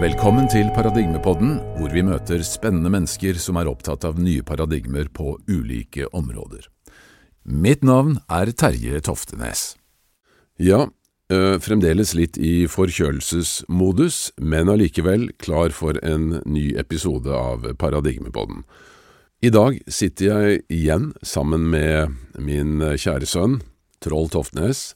Velkommen til Paradigmepodden, hvor vi møter spennende mennesker som er opptatt av nye paradigmer på ulike områder. Mitt navn er Terje Toftenes. Ja, øh, fremdeles litt i forkjølelsesmodus, men allikevel klar for en ny episode av Paradigmepodden. I dag sitter jeg igjen sammen med min kjære sønn, Troll Toftnes,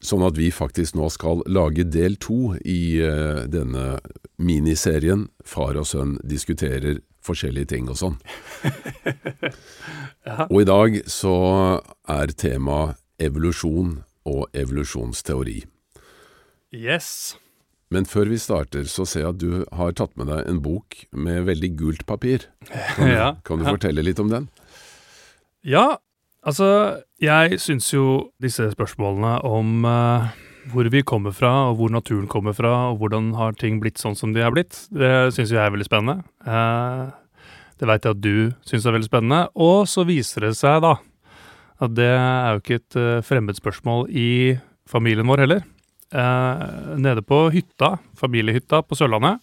sånn at vi faktisk nå skal lage del to i uh, denne miniserien Far og sønn diskuterer forskjellige ting og sånn. Ja. Og i dag så er tema evolusjon og evolusjonsteori. Yes. Men før vi starter, så ser jeg at du har tatt med deg en bok med veldig gult papir. Kan du, Ja. kan du fortelle litt om den? Ja, altså Jeg syns jo disse spørsmålene om uh, hvor vi kommer fra, og hvor naturen kommer fra, og hvordan har ting blitt sånn som de er blitt, det syns jeg er veldig spennende. Uh, det veit jeg at du syns er veldig spennende. Og så viser det seg da at det er jo ikke et uh, fremmedspørsmål i familien vår heller. Eh, nede på hytta, familiehytta på Sørlandet,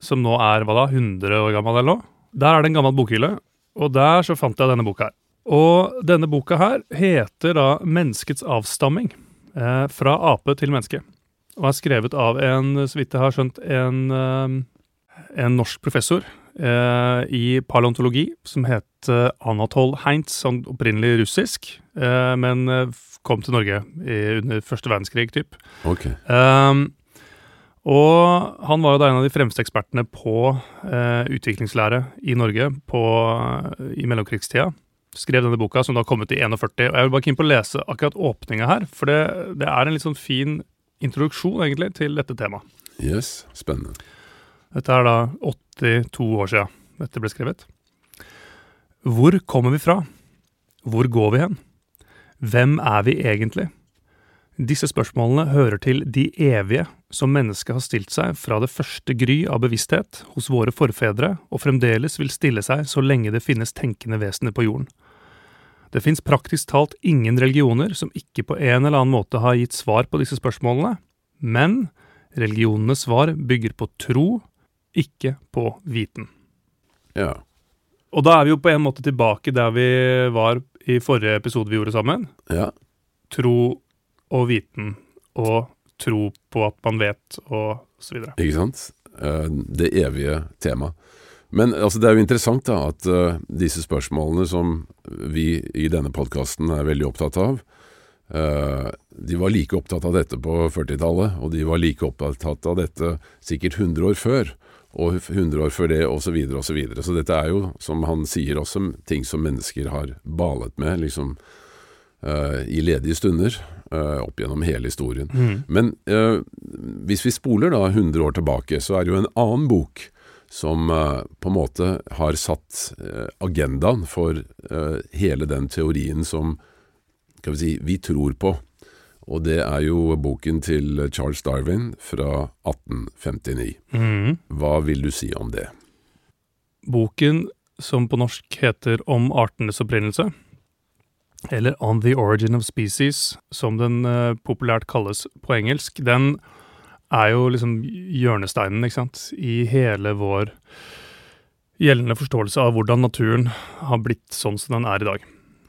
som nå er hva da, 100 år gammel eller noe, der er det en gammel bokhylle, og der så fant jeg denne boka her. Og denne boka her heter da 'Menneskets avstamming'. Eh, fra ape til menneske. Og er skrevet av en, så vidt jeg har skjønt, en, eh, en norsk professor eh, i paleontologi som het eh, Anatol Heinz, sånn opprinnelig russisk, eh, men eh, kom til Norge i, under første verdenskrig, typ. Ok. Um, og han var jo da en av de fremste ekspertene på eh, utviklingslære i Norge på, i mellomkrigstida. Skrev denne boka, som da kom ut i 41. Og jeg vil bare keen på å lese akkurat åpninga her, for det, det er en litt sånn fin introduksjon egentlig til dette temaet. Yes, spennende. Dette er da 82 år siden dette ble skrevet. Hvor kommer vi fra? Hvor går vi hen? Hvem er vi egentlig? Disse spørsmålene hører til de evige som mennesket har stilt seg fra det første gry av bevissthet hos våre forfedre, og fremdeles vil stille seg så lenge det finnes tenkende vesener på jorden. Det fins praktisk talt ingen religioner som ikke på en eller annen måte har gitt svar på disse spørsmålene, men religionenes svar bygger på tro, ikke på viten. Ja. Og da er vi jo på en måte tilbake der vi var i forrige episode vi gjorde sammen. ja. Tro og viten og tro på at man vet, og så videre. Ikke sant? Eh, Det evige tema. Men altså, det er jo interessant da, at uh, disse spørsmålene som vi i denne podkasten er veldig opptatt av, uh, de var like opptatt av dette på 40-tallet, og de var like opptatt av dette sikkert 100 år før, og 100 år før det, osv., osv. Så, videre, og så, videre. så dette er jo, som han sier også, ting som mennesker har balet med, liksom, uh, i ledige stunder, opp gjennom hele historien. Men eh, hvis vi spoler da 100 år tilbake, så er det jo en annen bok som eh, på en måte har satt eh, agendaen for eh, hele den teorien som skal vi si, vi tror på. Og det er jo boken til Charles Darwin fra 1859. Mm. Hva vil du si om det? Boken som på norsk heter Om artenes opprinnelse, eller On the Origin of Species, som den populært kalles på engelsk, den er jo liksom hjørnesteinen, ikke sant, i hele vår gjeldende forståelse av hvordan naturen har blitt sånn som den er i dag.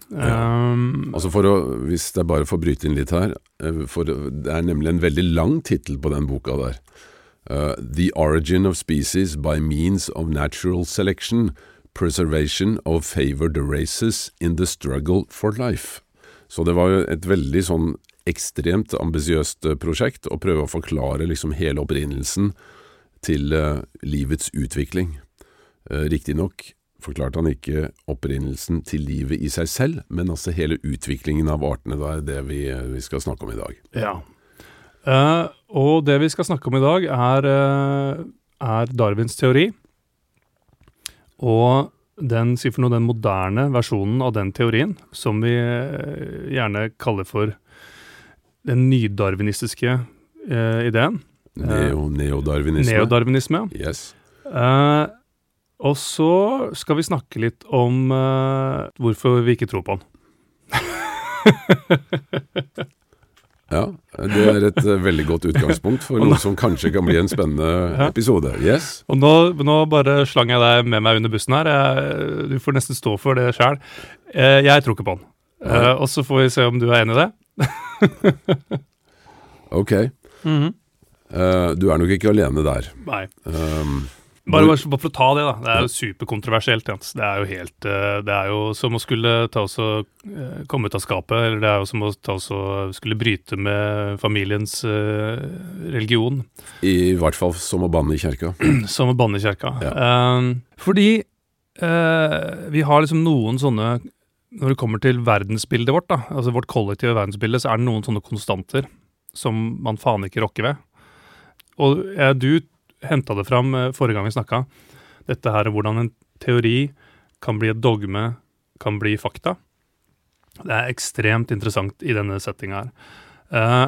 Ja. Um, Altså for å, Hvis jeg bare får bryte inn litt her, eh, for det er nemlig en veldig lang tittel på den boka der. Uh, The Origin of Species by Means of Natural Selection, Preservation of Favored Races in the Struggle for Life. Så det var jo et veldig sånn ekstremt ambisiøst eh, prosjekt å prøve å forklare liksom hele opprinnelsen til eh, livets utvikling. Uh, Riktignok forklarte han ikke opprinnelsen til livet i seg selv, men altså hele utviklingen av artene. Det er det vi, skal snakke om i dag. Ja. Eh, og det vi skal snakke om i dag, er, eh, er Darwins teori. Og den, si for noe, den moderne versjonen av den teorien, som vi eh, gjerne kaller for den nydarwinistiske eh, ideen. Neo, neodarwinisme. Neodarwinisme. Yes. Eh, og så skal vi snakke litt om eh, hvorfor vi ikke tror på den. Ja, det er et eh, veldig godt utgangspunkt for noe som kanskje kan bli en spennende episode. Yes. Og nå, nå bare slang jeg deg med meg under bussen her. Jeg, du får nesten stå for det sjøl. Jeg tror ikke på den. Eh, og så får vi se om du er enig i det. Ok. Eh, du er nok ikke alene der. Nei. Um, Bare, bare for å ta det, da. Det er jo superkontroversielt. Jens. Det er jo helt eh, Det er jo som å skulle ta oss og eh, komme ut av skapet, eller det er jo som å ta oss og skulle bryte med familiens religion. I hvert fall som å banne i kjerka. Som å banne i kjerka. Ja. Fordi vi har liksom noen sånne Når det kommer til verdensbildet vårt, da, altså vårt kollektive verdensbilde, så er det noen sånne konstanter som man faen ikke rokker ved. Og eh, du henta det fram eh, forrige gang vi snakka. Dette her hvordan en teori kan bli et dogme, kan bli fakta. Det er ekstremt interessant i denne settinga her. Uh,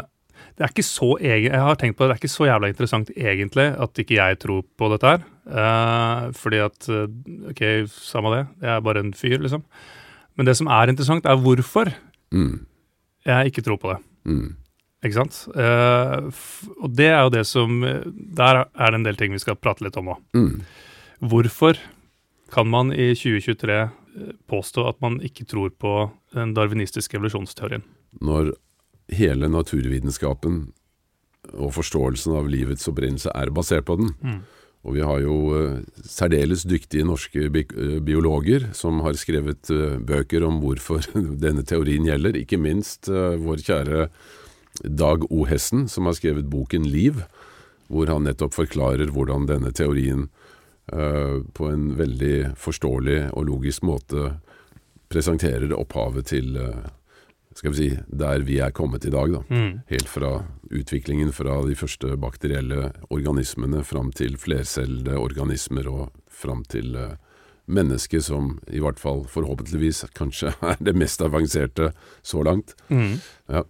det er ikke så egen, jeg har tenkt på det, det er ikke så jævla interessant egentlig at ikke jeg tror på dette her. Uh, fordi at Ok, samme det, jeg er bare en fyr, liksom. Men det som er interessant, er hvorfor Mm. jeg ikke tror på det. Mm. Ikke sant? Uh, og det er jo det som eh, Der er det en del ting vi skal prate litt om òg. Mm. Hvorfor kan man i 2023 eh, påstå at man ikke tror på den darwinistiske evolusjonsteorien? Når hele naturvitenskapen og forståelsen av livets opprinnelse er basert på den. Mm. Og vi har jo eh, særdeles dyktige norske eh, biologer som har skrevet eh, bøker om hvorfor denne teorien gjelder. Ikke minst vår kjære Dag O. Hessen, som har skrevet boken Liv, hvor han nettopp forklarer hvordan denne teorien på en veldig forståelig og logisk måte presenterer opphavet til skal vi si, der vi er kommet i dag. da. Mm. Helt fra utviklingen fra de første bakterielle organismene fram til flercellede organismer og fram til eh, mennesket, som i hvert fall forhåpentligvis kanskje er det mest avanserte så langt. Mm. Ja.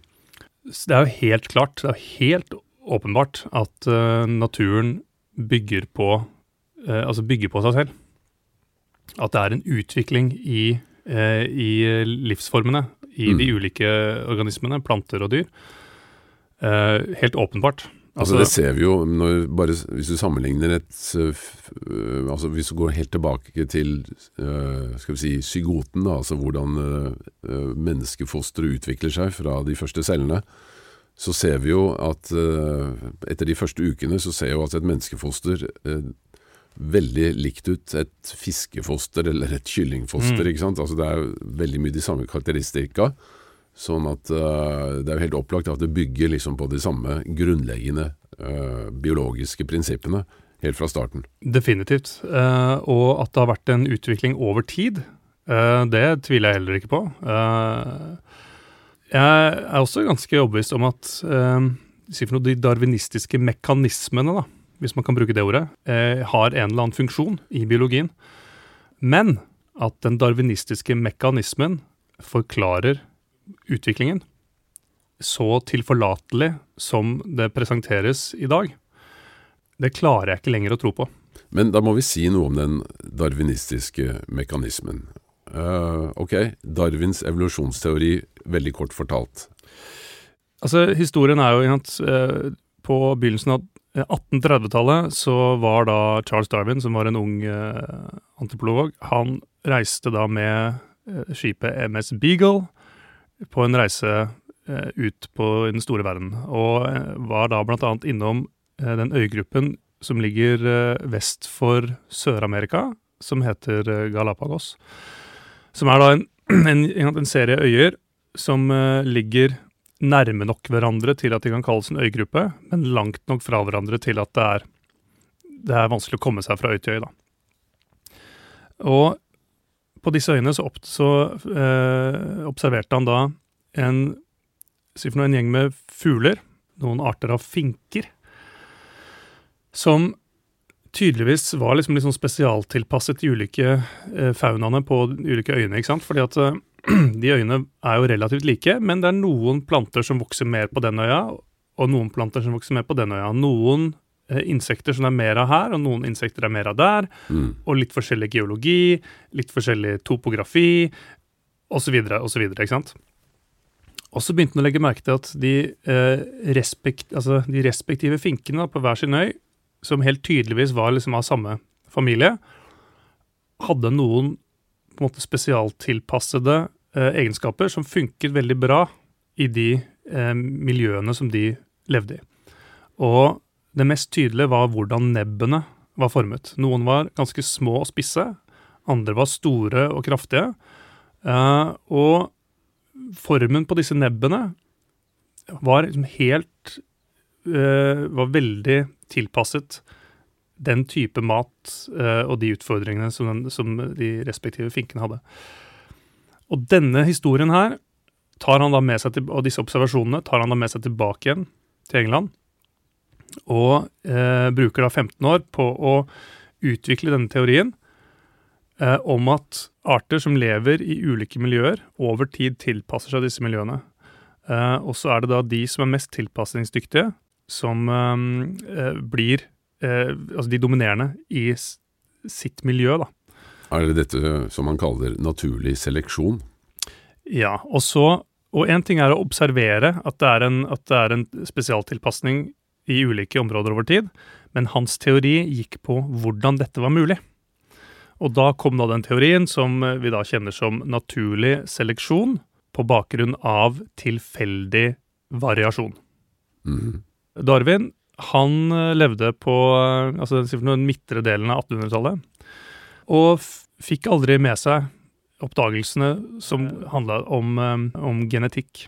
Det er jo helt klart, det er helt åpenbart at eh, naturen bygger på eh, Altså bygger på seg selv. At det er en utvikling i, i livsformene i Mm. de ulike organismene, planter og dyr. Eh, helt åpenbart. Altså, det ser vi jo når, bare, hvis du sammenligner et øh, altså Hvis du går helt tilbake til øh, skal vi si, zygoten, da, altså hvordan øh, menneskefosteret utvikler seg fra de første cellene, så ser vi jo at etter de første ukene så ser jo at et menneskefoster veldig likt ut et fiskefoster eller et kyllingfoster. Mm. ikke sant? Altså Det er veldig mye de samme karakteristika. Sånn at uh, det er jo helt opplagt at det bygger liksom på de samme grunnleggende uh, biologiske prinsippene helt fra starten. Definitivt. Uh, og at det har vært en utvikling over tid, det tviler jeg heller ikke på. Jeg er også ganske overbevist om at si for noe, de darwinistiske mekanismene, da, hvis man kan bruke det ordet, eh, har en eller annen funksjon i biologien. Men at den darwinistiske mekanismen forklarer utviklingen så tilforlatelig som det presenteres i dag, det klarer jeg ikke lenger å tro på. Men da må vi si noe om den darwinistiske mekanismen. Uh, ok, Darwins evolusjonsteori, veldig kort fortalt. Altså, historien er jo at uh, på begynnelsen av 1830-tallet så var da Charles Darwin, som var en ung eh, antipolog, han reiste da med eh, skipet MS Beagle på en reise eh, ut på den store verden, og eh, var da annet innom eh, den øygruppen som ligger eh, vest for Sør-Amerika, som heter eh, Galapagos. Som er da en, en, en serie øyer som eh, ligger nærme nok hverandre til at de kan kalles en øygruppe, men langt nok fra hverandre til at det er, det er vanskelig å komme seg fra øy til øy. Da. Og på disse øyene så, opp, så eh, observerte han da en, si en gjeng med fugler, noen arter av finker, som tydeligvis var liksom sånn spesialtilpasset de ulike eh, faunaene på de ulike øyene. ikke sant? Fordi at eh, de øyene er jo relativt like, men det er noen planter som vokser mer på den øya, og noen planter som vokser mer på den øya. Noen eh, insekter som det er mer av her, og noen insekter er mer av der. Mm. Og litt forskjellig geologi, litt forskjellig topografi, osv., osv., ikke sant? Og så begynte han å legge merke til at de, eh, respekt, altså de respektive finkene da, på hver sin øy, som helt tydeligvis var liksom av samme familie, hadde noen på en måte spesialtilpassede eh, egenskaper som funket veldig bra i de eh, miljøene som de levde i. Og det mest tydelige var hvordan nebbene var formet. Noen var ganske små og spisse, andre var store og kraftige. Eh, og formen på disse nebbene var liksom helt uh, Var veldig tilpasset den type mat uh, og de utfordringene som, den, som, de respektive finkene hadde. Og denne historien her tar han da med seg til, og disse observasjonene tar han da med seg tilbake igjen til England. Og uh, bruker da 15 år på å utvikle denne teorien uh, om at arter som lever i ulike miljøer, over tid tilpasser seg disse miljøene. Og så er det da de som er mest tilpasningsdyktige, som blir eh, altså de dominerende i sitt miljø, da. Er det dette som man kaller naturlig seleksjon? Ja. Og så og én ting er å observere at det er en, at det er en spesialtilpasning i ulike områder over tid, men hans teori gikk på hvordan dette var mulig. Og da kom da den teorien som vi da kjenner som naturlig seleksjon, på bakgrunn av tilfeldig variasjon. Mm. Darwin han eh, levde på eh, altså den midtre delen av 1800-tallet, og fikk aldri med seg oppdagelsene som handla om, eh, om, genetikk.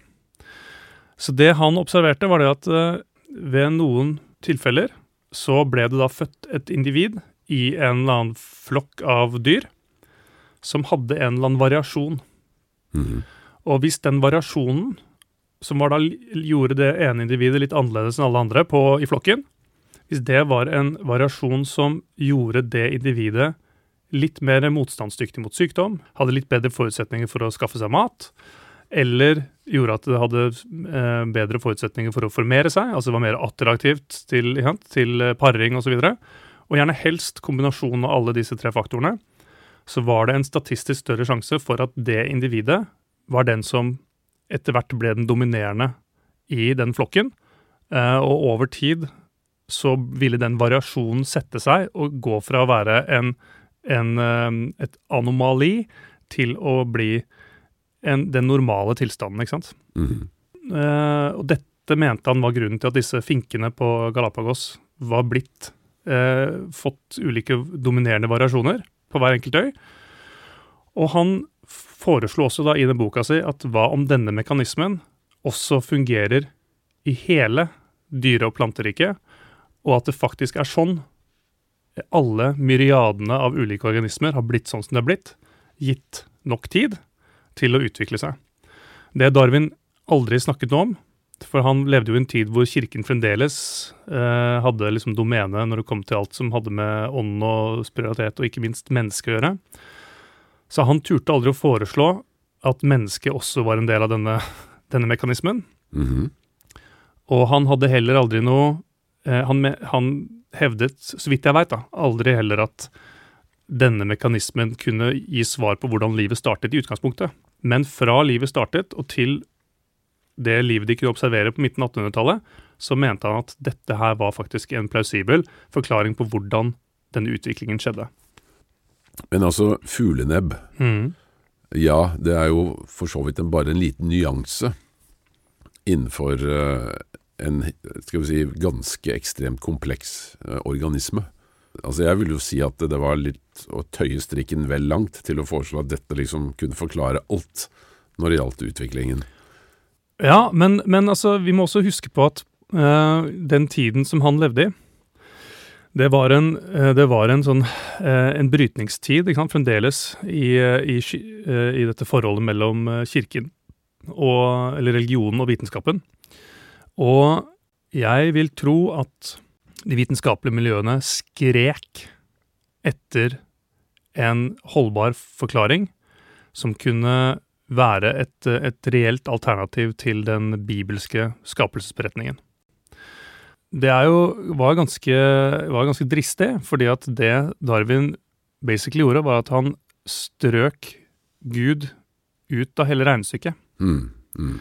Så det han observerte, var det at ved noen tilfeller så ble det da født et individ i en eller annen flokk av dyr som hadde en eller annen variasjon. Mm. Og hvis den variasjonen, som da gjorde det ene individet litt annerledes enn alle andre på, i flokken, hvis det var en variasjon som gjorde det individet litt mer motstandsdyktig mot sykdom, hadde litt bedre forutsetninger for å skaffe seg mat, eller gjorde at det hadde eh, bedre forutsetninger for å formere seg, altså var mer attraktivt til, ja, til paring osv., og, og gjerne helst kombinasjonen av alle disse tre faktorene, så var det en statistisk større sjanse for at det individet var den som etter hvert ble den dominerende i den flokken. Eh, og over tid så ville den variasjonen sette seg og gå fra å være en, en, eh, et anomali til å bli en, den normale tilstanden, ikke sant. Mm. og dette mente han var grunnen til at disse finkene på Galapagos var blitt eh, fått ulike dominerende variasjoner på hver enkelt øy. Og han foreslo også da i den boka si at hva om denne mekanismen også fungerer i hele dyre- og planteriket, og at det faktisk er sånn alle myriadene av ulike organismer har blitt sånn som det har blitt, gitt nok tid til å utvikle seg. Det Darwin aldri snakket noe om, for han levde jo i en tid hvor kirken fremdeles eh, hadde liksom domene når det kom til alt som hadde med ånd og spiritualitet og ikke minst menneske å gjøre. Så han turte aldri å foreslå at mennesket også var en del av denne, denne mekanismen. Mm -hmm. Og han hadde heller aldri noe eh, han, han, hevdet, så vidt jeg veit, aldri heller at denne mekanismen kunne gi svar på hvordan livet startet i utgangspunktet. Men fra livet startet og til det livet de kunne observere på midten av 1800-tallet, så mente han at dette her var faktisk en plausibel forklaring på hvordan denne utviklingen skjedde. Men altså, fuglenebb mm. Ja, det er jo for så vidt en, bare en liten nyanse innenfor uh, en skal vi si, ganske ekstremt kompleks uh, organisme. Altså Jeg vil jo si at det var litt å tøye strikken vel langt til å foreslå at dette liksom kunne forklare alt når det gjaldt utviklingen. Ja, men, men altså, vi må også huske på at uh, den tiden som han levde i, det var en, uh, det var en sånn uh, en brytningstid, fremdeles, i, i, i dette forholdet mellom kirken og Eller religionen og vitenskapen. Og jeg vil tro at de vitenskapelige miljøene skrek etter en holdbar forklaring som kunne være et, et reelt alternativ til den bibelske skapelsesberetningen. Det er jo, var, ganske, var ganske dristig, fordi at det Darwin basically gjorde, var at han strøk Gud ut av hele regnestykket. Mm, mm.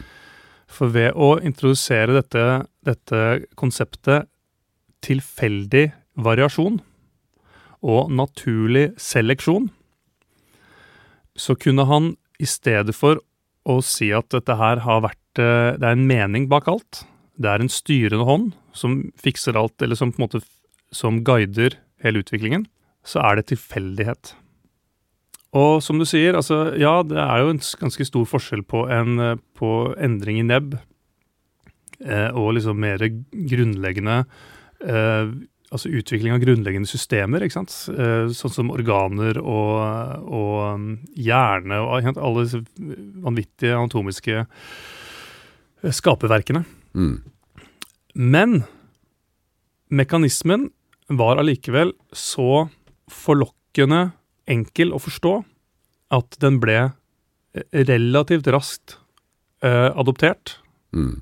For ved å introdusere dette, dette konseptet tilfeldig variasjon og naturlig seleksjon, så kunne han i stedet for å si at dette her har vært eh, Det er en mening bak alt. Det er en styrende hånd som fikser alt, eller som på en måte som guider hele utviklingen. Så er det tilfeldighet. Og som du sier, altså ja, det er jo en ganske stor forskjell på, en, på endring i nebb eh, og liksom mer grunnleggende eh, altså utvikling av grunnleggende systemer, ikke sant? Eh, sånn som organer og, og um, hjerne og alle disse vanvittige anatomiske eh, skaperverkene. Mm. Men mekanismen var allikevel så forlokkende enkel å forstå at den ble eh, relativt raskt eh, adoptert. Mm.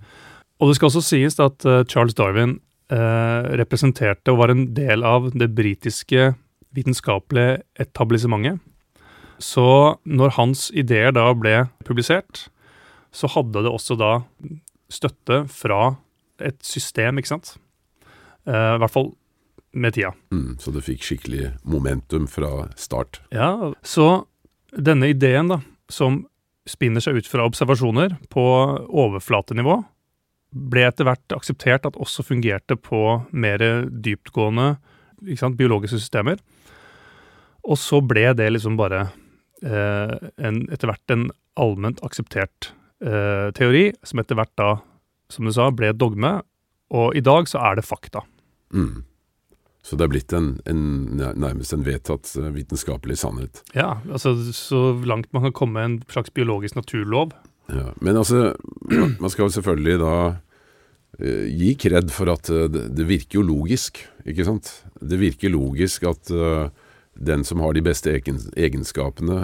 Og det skal også sies at uh, Charles Darwin eh, representerte og var en del av det britiske vitenskapelige etablissementet. Så når hans ideer da ble publisert, så hadde det også da støtte fra et system, ikke sant. Uh, I hvert fall med tida. Mm, så det fikk skikkelig momentum fra start. Ja, så denne ideen, da, som spinner seg ut fra observasjoner på overflatenivå, ble etter hvert akseptert at også fungerte på mer dyptgående sant, biologiske systemer. Og så ble det liksom bare eh, en, etter hvert en allment akseptert eh, teori, som etter hvert da, som du sa, ble et dogme. Og i dag så er det fakta. Mm. Så det er blitt en, en, nærmest en vedtatt eh, vitenskapelig sannhet? Ja, altså så langt man kan komme en slags biologisk naturlov. Ja, men altså, man skal jo selvfølgelig da uh, gi kred for at uh, det, det, virker jo logisk, ikke sant? Det virker logisk at uh, den som har de beste egenskapene,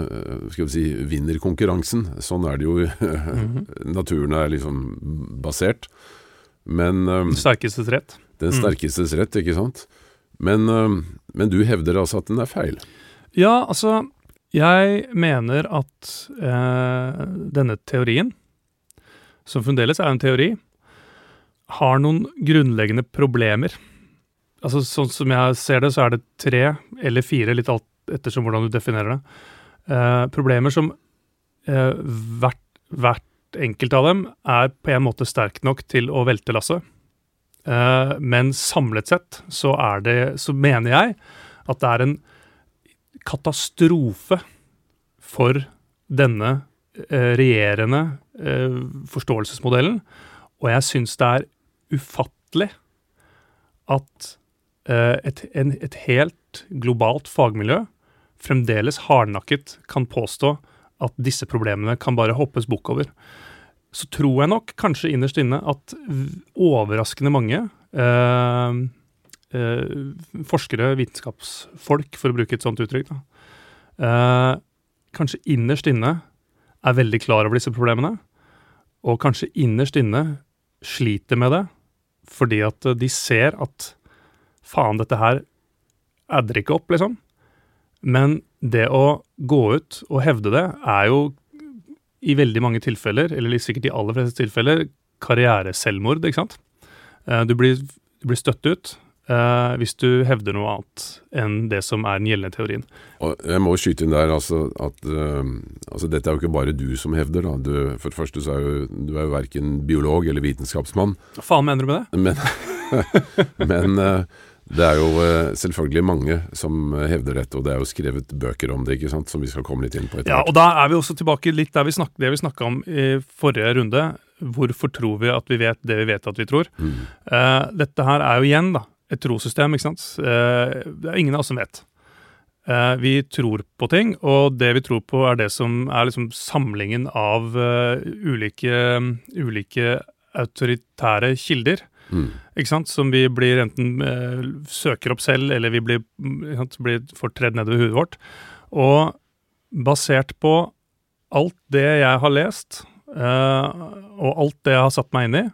skal vi si, vinner konkurransen. Sånn er det jo. mm -hmm. Naturen er liksom basert. Men Den sterkestes rett. Den mm. sterkestes rett, ikke sant. Men, men du hevder altså at den er feil? Ja, altså jeg mener at eh, denne teorien, som fremdeles er en teori, har noen grunnleggende problemer. Altså Sånn som jeg ser det, så er det tre eller fire, litt alt ettersom hvordan du definerer det. Eh, problemer som eh, hvert, hvert, enkelt av dem er på en måte sterk nok til å velte lasset. Eh, men samlet sett så er det, så mener jeg at det er en katastrofe for denne eh, regjerende eh, forståelsesmodellen. Og jeg syns det er ufattelig at et, en, et, helt globalt fagmiljø fremdeles hardnakket kan påstå at disse problemene kan bare hoppes bukk over. Så tror jeg nok kanskje innerst inne at overraskende mange eh, eh, forskere, vitenskapsfolk, for å bruke et sånt uttrykk, da, eh, kanskje innerst inne er veldig klar over disse problemene, og kanskje innerst inne sliter med det fordi at de ser at faen, dette her adder ikke opp, liksom. Men det å gå ut og hevde det er jo i veldig mange tilfeller, eller sikkert i aller fleste tilfeller, karriereselvmord, ikke sant. Eh, du blir, du blir støtt ut, Uh, hvis du hevder noe annet enn det som er den gjeldende teorien. Og jeg må skyte inn der altså, at uh, altså, dette er jo ikke bare du som hevder. Da. Du, for det første så er jo, du er jo verken biolog eller vitenskapsmann. Hva faen mener du med det? Men, men uh, det er jo selvfølgelig mange som hevder dette, og det er jo skrevet bøker om det, ikke sant, som vi skal komme litt inn på etter hvert. Ja, og da er vi også tilbake litt der vi snak, det vi snakka om i forrige runde. Hvorfor tror vi at vi vet det vi vet at vi tror? Mm. dette her er jo igjen, da et trossystem, ikke sant. Uh, det er ingen av oss som vet. Uh, vi tror på ting, og det vi tror på, er det som er liksom samlingen av uh, ulike, ulike, autoritære kilder. Mm. Ikke sant? Som vi blir enten eh, søker opp selv, eller vi blir, blir får tredd nedover huet vårt. Og basert på alt det jeg har lest, eh, og alt det jeg har satt meg inn i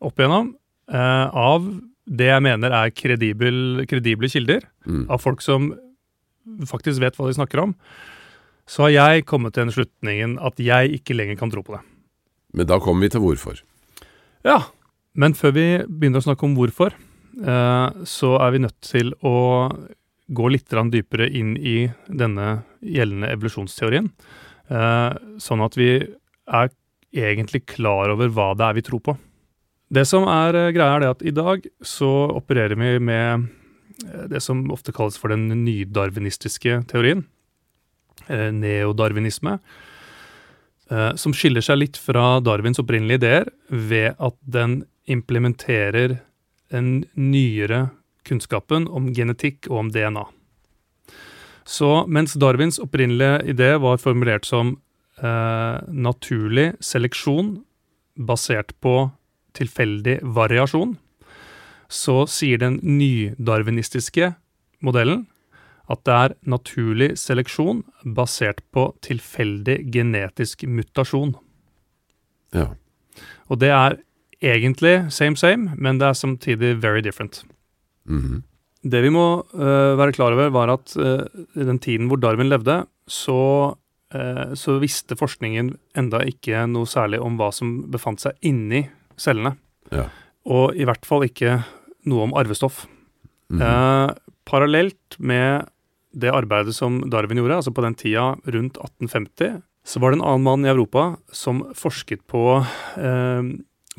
opp igjennom, av det jeg mener er kredible, kredible kilder, mm. av folk som faktisk vet hva de snakker om, så har jeg kommet til den slutningen at jeg ikke lenger kan tro på det. Men da kommer vi til hvorfor. Ja, men før vi begynner å snakke om hvorfor, eh, så er vi nødt til å gå litt dypere inn i denne gjeldende evolusjonsteorien. Eh, sånn at vi er egentlig klar over hva det er vi tror på. Det som er eh, greia, er at i dag så opererer vi med det som ofte kalles for den nydarwinistiske teorien. Neodarwinisme. Som skiller seg litt fra Darwins opprinnelige ideer ved at den implementerer den nyere kunnskapen om genetikk og om DNA. Så mens Darwins opprinnelige idé var formulert som eh, naturlig seleksjon basert på tilfeldig variasjon, så sier den nydarwinistiske modellen at det er naturlig seleksjon basert på tilfeldig genetisk mutasjon. Ja. Og det er egentlig same same, men det er samtidig very different. Mm -hmm. Det vi må uh, være klar over, var at uh, i den tiden hvor Darwin levde, så, uh, så, visste forskningen enda ikke noe særlig om hva som befant seg inni cellene. Ja. Og i hvert fall ikke noe om arvestoff. Mm -hmm. parallelt med det arbeidet som Darwin gjorde, altså på den tida rundt 1850, så var det en annen mann i Europa som forsket på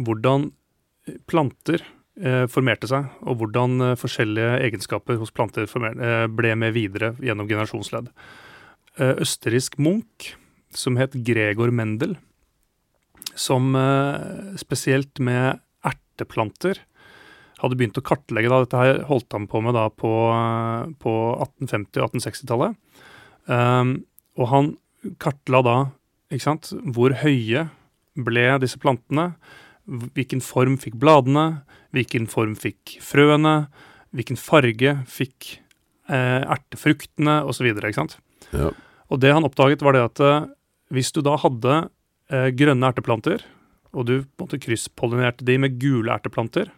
hvordan planter eh, formerte seg, og hvordan eh, forskjellige egenskaper hos planter eh, ble med videre gjennom generasjonsledd. Østerriksk munk, som het Gregor Mendel, som spesielt med erteplanter hadde begynt å kartlegge da, Dette her holdt han på med da på, på 1850- og 1860-tallet. Um, og han kartla da sant, hvor høye ble disse plantene, Hvilken form fikk bladene? Hvilken form fikk frøene? Hvilken farge fikk eh, ertefruktene, osv. Ja. Og det han oppdaget, var det at eh, hvis du da hadde eh, grønne erteplanter, og du på en måte krysspollinerte de med gule erteplanter,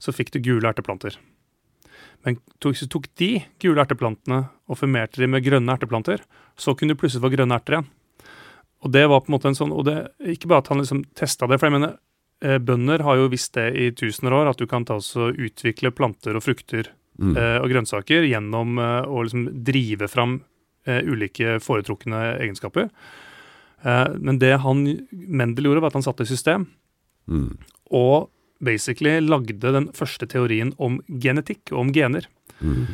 så fikk du gule erteplanter. Men hvis du tok de gule erteplantene og formerte de med grønne erteplanter, så kunne du plutselig få grønne erter igjen. Og det var på en måte en sånn, og det, Ikke bare at han liksom testa det, for jeg mener, bønder har jo visst det i tusener år, at du kan ta og utvikle planter og frukter mm. eh, og grønnsaker gjennom eh, å liksom drive fram eh, ulike foretrukne egenskaper. Eh, men det han Mendel gjorde, var at han satte i system, mm. og basically lagde den første teorien om genetikk og om gener. Mm.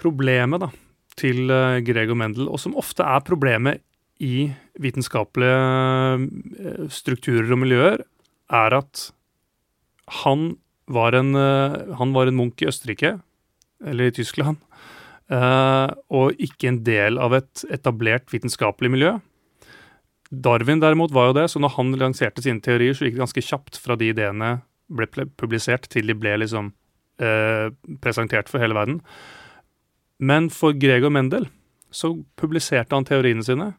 Problemet da, til Gregor Mendel, og som ofte er problemet i vitenskapelige strukturer og miljøer, er at han var en, eh, han var en munk i Østerrike, eller i Tyskland, eh, og ikke en del av et etablert vitenskapelig miljø. Darwin derimot var jo det, så når han lanserte sine teorier, så gikk det ganske kjapt fra de ideene ble publisert til de ble liksom eh, presentert for hele verden. Men for Gregor Mendel så publiserte han teoriene sine,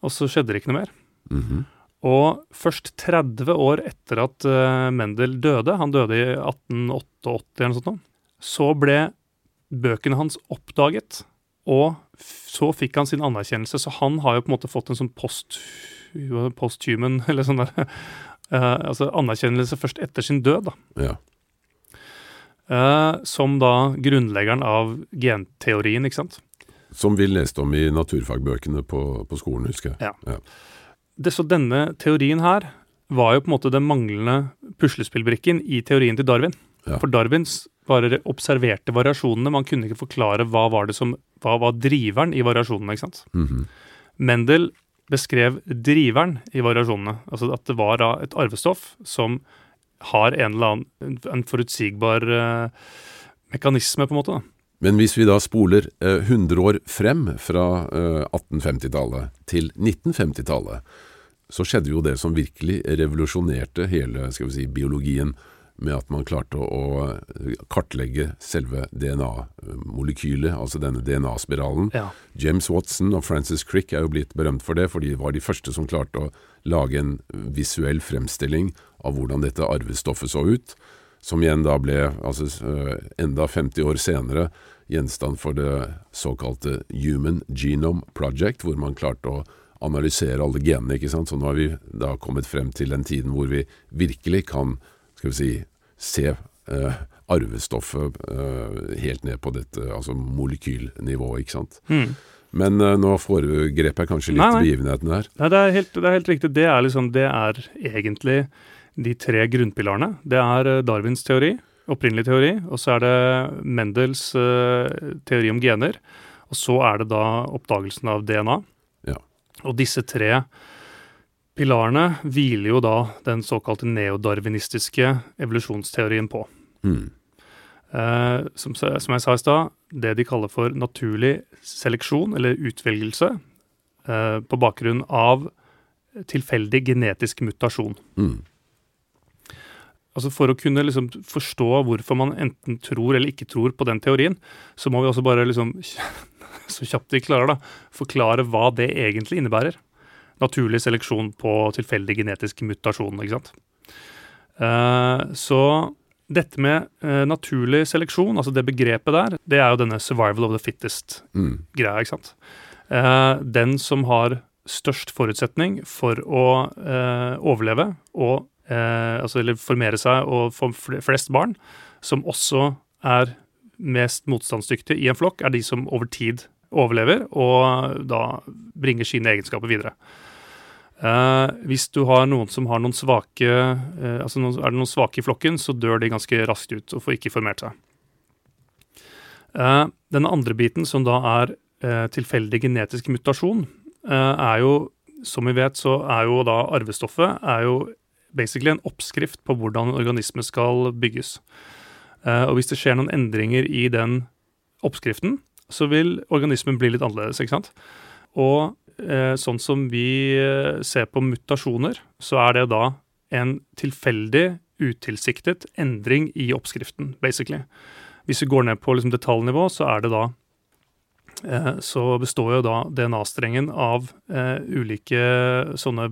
og så skjedde det ikke noe mer. Mm -hmm. Og først 30 år etter at uh, Mendel døde, han døde i 1888 eller noe sånt, så ble bøkene hans oppdaget, og så fikk han sin anerkjennelse. Så han har jo på en måte fått en sånn post, posthuman, eller sånn der uh, Altså anerkjennelse først etter sin død, da. Ja. Uh, som da grunnleggeren av genteorien, ikke sant. Som vi leste om i naturfagbøkene på, på skolen, husker jeg. Ja. ja det, så denne teorien her var jo på en måte den manglende puslespillbrikken i teorien til Darwin. Ja. For Darwins bare observerte variasjonene. Man kunne ikke forklare hva var det som hva var driveren i variasjonene. ikke sant? Mm -hmm. Mendel beskrev driveren i variasjonene. Altså at det var da et arvestoff som har en eller annen en forutsigbar uh, mekanisme, på en måte. da. Men hvis vi da spoler eh, 100 år frem fra eh, 1850-tallet til 1950-tallet, så skjedde jo det som virkelig revolusjonerte hele skal vi si, biologien, med at man klarte å, å kartlegge selve DNA-molekylet, altså denne DNA-spiralen. Ja. James Watson og Francis Crick er jo blitt berømt for det, for de var de første som klarte å lage en visuell fremstilling av hvordan dette arvestoffet så ut som igjen da ble, altså eh, enda 50 år senere, gjenstand for det såkalte Human Genome Project, hvor man klarte å analysere alle genene. ikke sant? Så nå har vi da kommet frem til den tiden hvor vi virkelig kan skal vi si, se eh, arvestoffet eh, helt ned på dette altså molekylnivået. ikke sant? Mm. Men uh, nå foregrep jeg kanskje litt Nei, nei. begivenheten her. Nei, det er, helt, det er helt riktig. Det er, liksom, det er egentlig de tre grunnpilarene. Det er eh, Darwins teori, opprinnelig teori, og så er det Mendels uh, teori om gener. Og så er det da oppdagelsen av DNA. Og disse tre pilarene hviler jo da den såkalte neodarwinistiske evolusjonsteorien på. Mm. Eh, som, som jeg sa i stad, det de kaller for naturlig seleksjon, eller utvelgelse, eh, på bakgrunn av tilfeldig genetisk mutasjon. Mm. Altså For å kunne liksom forstå hvorfor man enten tror eller ikke tror på den teorien, så må vi også bare liksom, så kjapt vi klarer, da, forklare hva det egentlig innebærer. Naturlig seleksjon på tilfeldig genetisk mutasjon, ikke sant. Eh, så dette med eh, naturlig seleksjon, altså det begrepet der, det er jo denne 'survival of the fittest'-greia, Mm. ikke sant. Eh, den som har størst forutsetning for å overleve og altså, eller formere seg og få flest barn, som også er mest motstandsdyktige i en flokk, er de som over tid overlever og da bringer sine egenskaper videre. Eh, hvis du har noen som har noen svake eh, altså noen, Er det noen svake i flokken, så dør de ganske raskt ut og får ikke formert seg. Eh, denne andre biten, som da er eh, tilfeldig genetisk mutasjon, eh, er jo, som vi vet, så er jo da arvestoffet er jo basically en oppskrift på hvordan en organisme skal bygges. Eh, og hvis det skjer noen endringer i den oppskriften, så vil organismen bli litt annerledes, ikke sant? Og eh, sånn som vi eh, ser på mutasjoner, så er det da en tilfeldig, utilsiktet endring i oppskriften, basically. Hvis vi går ned på liksom, detaljnivå, så er det da eh, Så består jo da DNA-strengen av eh, ulike sånne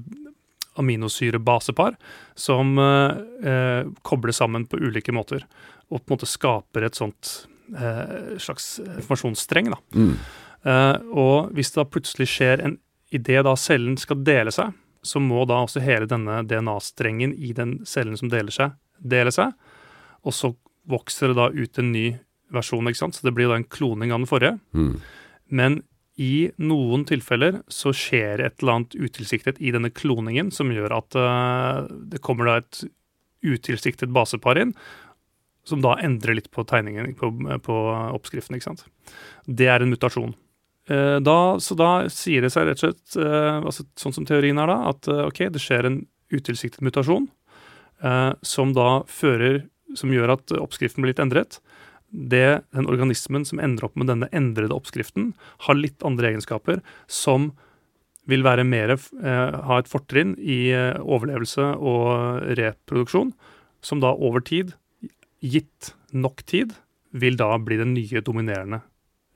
aminosyrebasepar som eh, kobler sammen på ulike måter, og på en måte skaper et sånt slags informasjonsstreng. da. Mm. Eh, og hvis det da plutselig skjer en Idet da cellen skal dele seg, så må da også hele denne DNA-strengen i den cellen som deler seg, dele seg. Og så vokser det da ut en ny versjon, ikke sant. Så det blir da en kloning av den forrige. Mm. Men i noen tilfeller så skjer et eller annet utilsiktet i denne kloningen som gjør at uh, det kommer da et utilsiktet basepar inn, som da endrer litt på tegningen på, på oppskriften. ikke sant? Det er en mutasjon. Eh, Da, så da sier det seg rett og slett, eh, altså sånn som teorien er da, at eh, ok, det skjer en utilsiktet mutasjon som da fører Som gjør at oppskriften blir litt endret. Det, den organismen som ender opp med denne endrede oppskriften, har litt andre egenskaper som vil være mer, eh, ha et fortrinn i overlevelse og reproduksjon, som da over tid, gitt nok tid, vil da bli den nye dominerende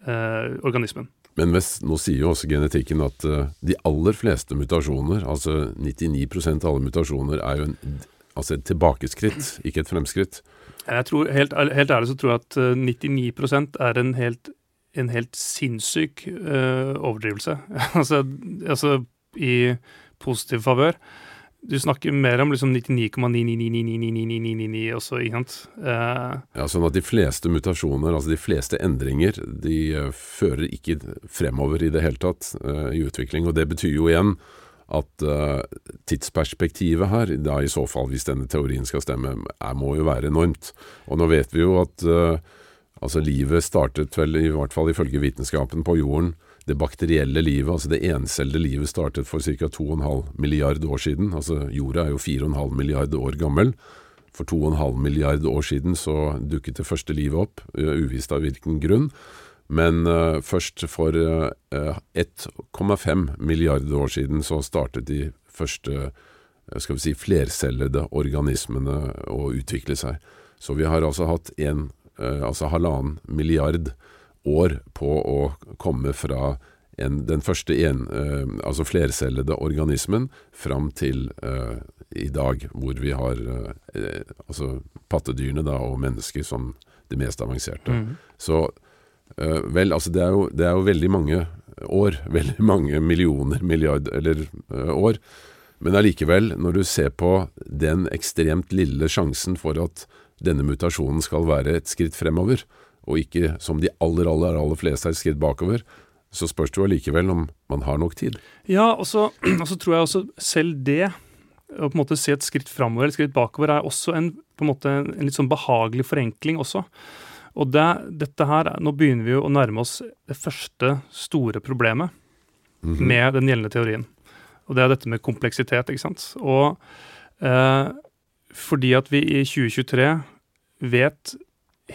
eh, organismen. Men hvis, nå sier jo også genetikken at uh, de aller fleste mutasjoner, altså 99% av alle mutasjoner, er jo en, altså et tilbakeskritt, ikke et fremskritt. Jeg tror, helt, helt ærlig så tror jeg at eh, 99% er en helt, en helt sinnssyk uh, overdrivelse. altså, altså i positiv favør. Du snakker mer om liksom 99,9999999 også, ikke sant. Uh, Ja, sånn at de fleste mutasjoner, altså de fleste endringer, de eh, fører ikke fremover i det hele tatt uh, i utvikling. Og det betyr jo igjen at uh, tidsperspektivet her, da i så fall hvis denne teorien skal stemme, er, må jo være enormt. Og nå vet vi jo at altså livet startet vel, i hvert fall ifølge vitenskapen, på jorden. Det bakterielle livet, altså det encellede livet, startet for ca. 2,5 milliard år siden. Altså jorda er jo 4,5 milliard år gammel. For 2,5 milliard år siden så dukket det første livet opp, uvisst av hvilken grunn. Men uh, først for uh, 1,5 milliarder år siden så startet de første skal vi si, flercellede organismene å utvikle seg. Så vi har altså hatt en, uh, altså halvannen milliard år på å komme fra en, den første en, eh, altså flercellede organismen fram til eh, i dag, hvor vi har eh, eh, altså pattedyrene da, og mennesker som det mest avanserte. mm. Så eh, vel, altså det er jo, det er jo veldig mange år. Veldig mange millioner, milliard eller uh, år. Men allikevel, når du ser på den ekstremt lille sjansen for at denne mutasjonen skal være et skritt fremover, og ikke som de aller, aller, aller fleste er skritt bakover, så spørs det jo allikevel om man har nok tid. Ja, og så, og så tror jeg også selv det, å på en måte se et skritt framover eller et skritt bakover, er også en, på en, måte, en litt sånn behagelig forenkling også. Og det, dette her, Nå begynner vi jo å nærme oss det første store problemet mm -hmm. med den gjeldende teorien. Og det er dette med kompleksitet, ikke sant. Og eh, fordi at vi i 2023 vet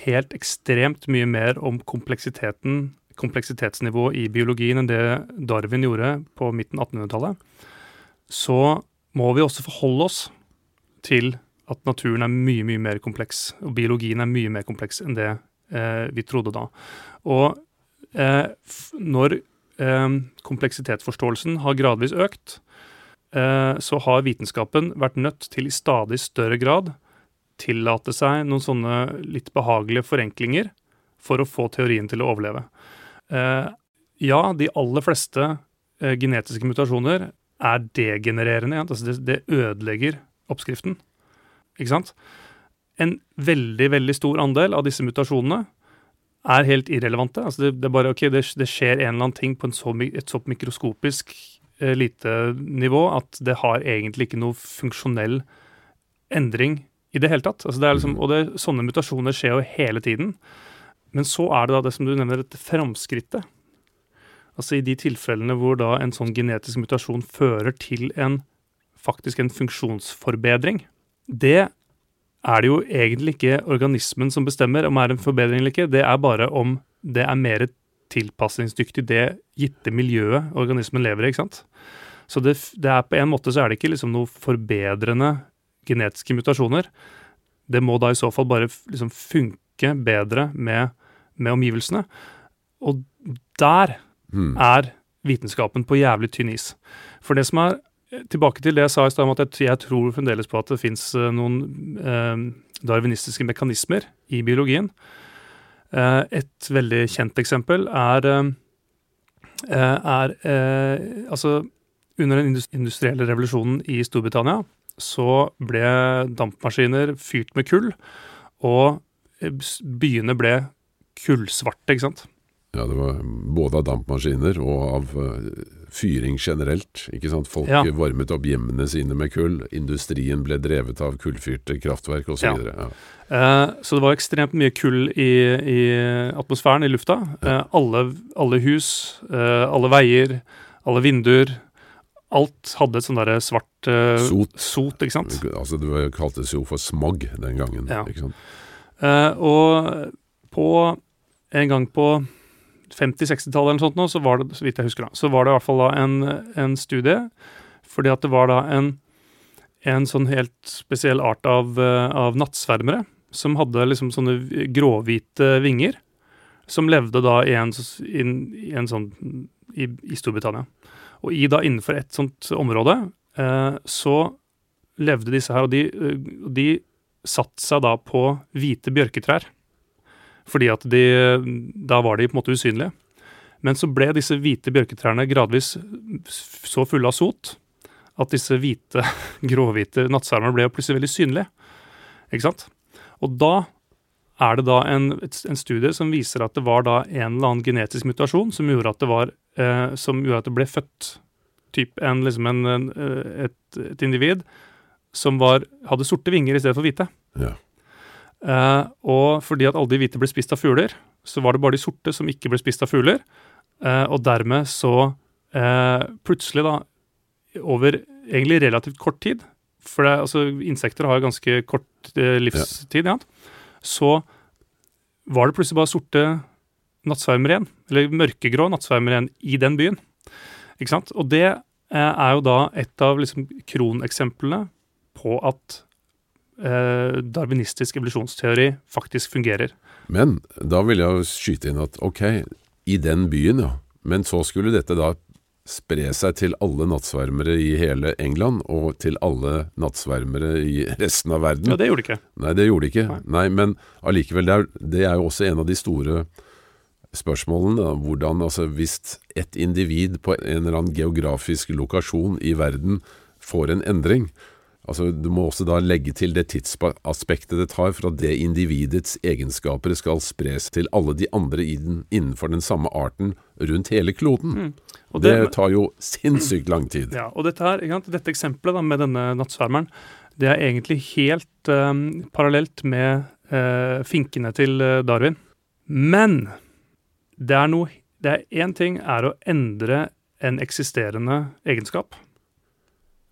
helt ekstremt mye mer om kompleksiteten, kompleksitetsnivået i biologien enn det Darwin gjorde på midten av 1800-tallet, så må vi også forholde oss til at naturen er mye, mye mer kompleks, og biologien er mye mer kompleks enn det eh, vi trodde da. Og eh, når eh, kompleksitetsforståelsen har gradvis økt, eh, så har vitenskapen vært nødt til i stadig større grad tillate seg noen sånne litt behagelige forenklinger for å få teorien til å overleve. Eh, ja, de aller fleste eh, genetiske mutasjoner er degenererende. Altså det, det ødelegger oppskriften. Ikke sant? en veldig veldig stor andel av disse mutasjonene er helt irrelevante. Altså det, det, bare, ok, det, det, skjer en eller annen ting på så, et så mikroskopisk eh, lite nivå at det har egentlig ikke noe funksjonell endring i det hele tatt. Altså det liksom, og det, sånne mutasjoner skjer jo hele tiden. Men så er det da det som du nevner, dette framskrittet. Altså i de tilfellene hvor da en sånn genetisk mutasjon fører til en faktisk en funksjonsforbedring. Det er det jo egentlig ikke organismen som bestemmer om det er en forbedring eller ikke. Det er bare om det er mer tilpasningsdyktig det gitte miljøet organismen lever i. ikke sant? Så det, det er på en måte så er det ikke liksom noe forbedrende genetiske mutasjoner. Det må da i så fall bare liksom funke bedre med, med omgivelsene. Og der mm. er vitenskapen på jævlig tynn is. For det som er tilbake til det jeg sa i stad om at jeg, tror fremdeles på at det fins eh, noen eh, darwinistiske mekanismer i biologien. Eh, et veldig kjent eksempel er, eh, er eh, Altså, under den industrielle revolusjonen i Storbritannia så ble dampmaskiner fyrt med kull, og eh, byene ble kullsvarte, ikke sant. Ja, det var både av dampmaskiner og av uh, fyring generelt. ikke sant? Folk ja. varmet opp hjemmene sine med kull. Industrien ble drevet av kullfyrte kraftverk osv. Så, ja. ja. Eh, så det var ekstremt mye kull i, i atmosfæren, i lufta. Eh, alle, alle, hus, alle veier, alle vinduer. Alt hadde et sånn derre svart sot. sot. ikke sant? Altså Det kaltes jo for smog den gangen. Ja. ikke sant? og på en gang på 50-60-tallet eller sånt nå, så var det så vidt jeg husker da, så var det i hvert fall da en, en studie. Fordi at det var da en, en sånn helt spesiell art av, av nattsvermere som hadde liksom sånne gråhvite vinger. Som levde da i en, i en sånn i, i, Storbritannia. Og i da innenfor et sånt område eh, så levde disse her, og de, de satte seg da på hvite bjørketrær. Fordi at de, da var de på en måte usynlige. Men så ble disse hvite bjørketrærne gradvis så fulle av sot at disse hvite, gråhvite nattsvermene ble plutselig veldig synlige. Ikke sant? Og da er det da en, en, studie som viser at det var da en eller annen genetisk mutasjon som gjorde at det, var, eh, som gjorde at det ble født typ en, liksom en, en, et, et, individ som var, hadde sorte vinger i stedet for hvite. Ja. Eh, og fordi at alle de hvite ble spist av fugler, så var det bare de sorte som ikke ble spist av fugler. Eh, og dermed så uh, plutselig, da, over egentlig relativt kort tid For det, altså, insekter har jo ganske kort livstid, ja. ja. Så var det plutselig bare sorte nattsvermer igjen. Eller mørkegrå nattsvermer igjen i den byen. Ikke sant? Og det er jo da et av liksom, kroneksemplene på at eh, darwinistisk evolusjonsteori faktisk fungerer. Men da vil jeg skyte inn at ok, i den byen, ja. Men så skulle dette da spre seg til alle nattsvermere i hele England, og til alle nattsvermere i resten av verden. Ja, det gjorde det ikke. Nei, det gjorde det ikke. Nei, Nei men allikevel, det det er, jo også en av de store spørsmålene. Da. Hvordan, altså Hvis et individ på en eller annen geografisk lokasjon i verden får en endring, altså Du må også da legge til det tidsaspektet det tar for at det individets egenskaper skal spres til alle de andre innenfor den samme arten rundt hele kloden. Mm. Det, det, tar jo sinnssykt lang tid. Ja, og dette, her, dette eksempelet da, med denne nattsvermeren, det er egentlig helt um, parallelt med uh, finkene til uh, Darwin. Men det er noe Det er én ting er å endre en eksisterende egenskap.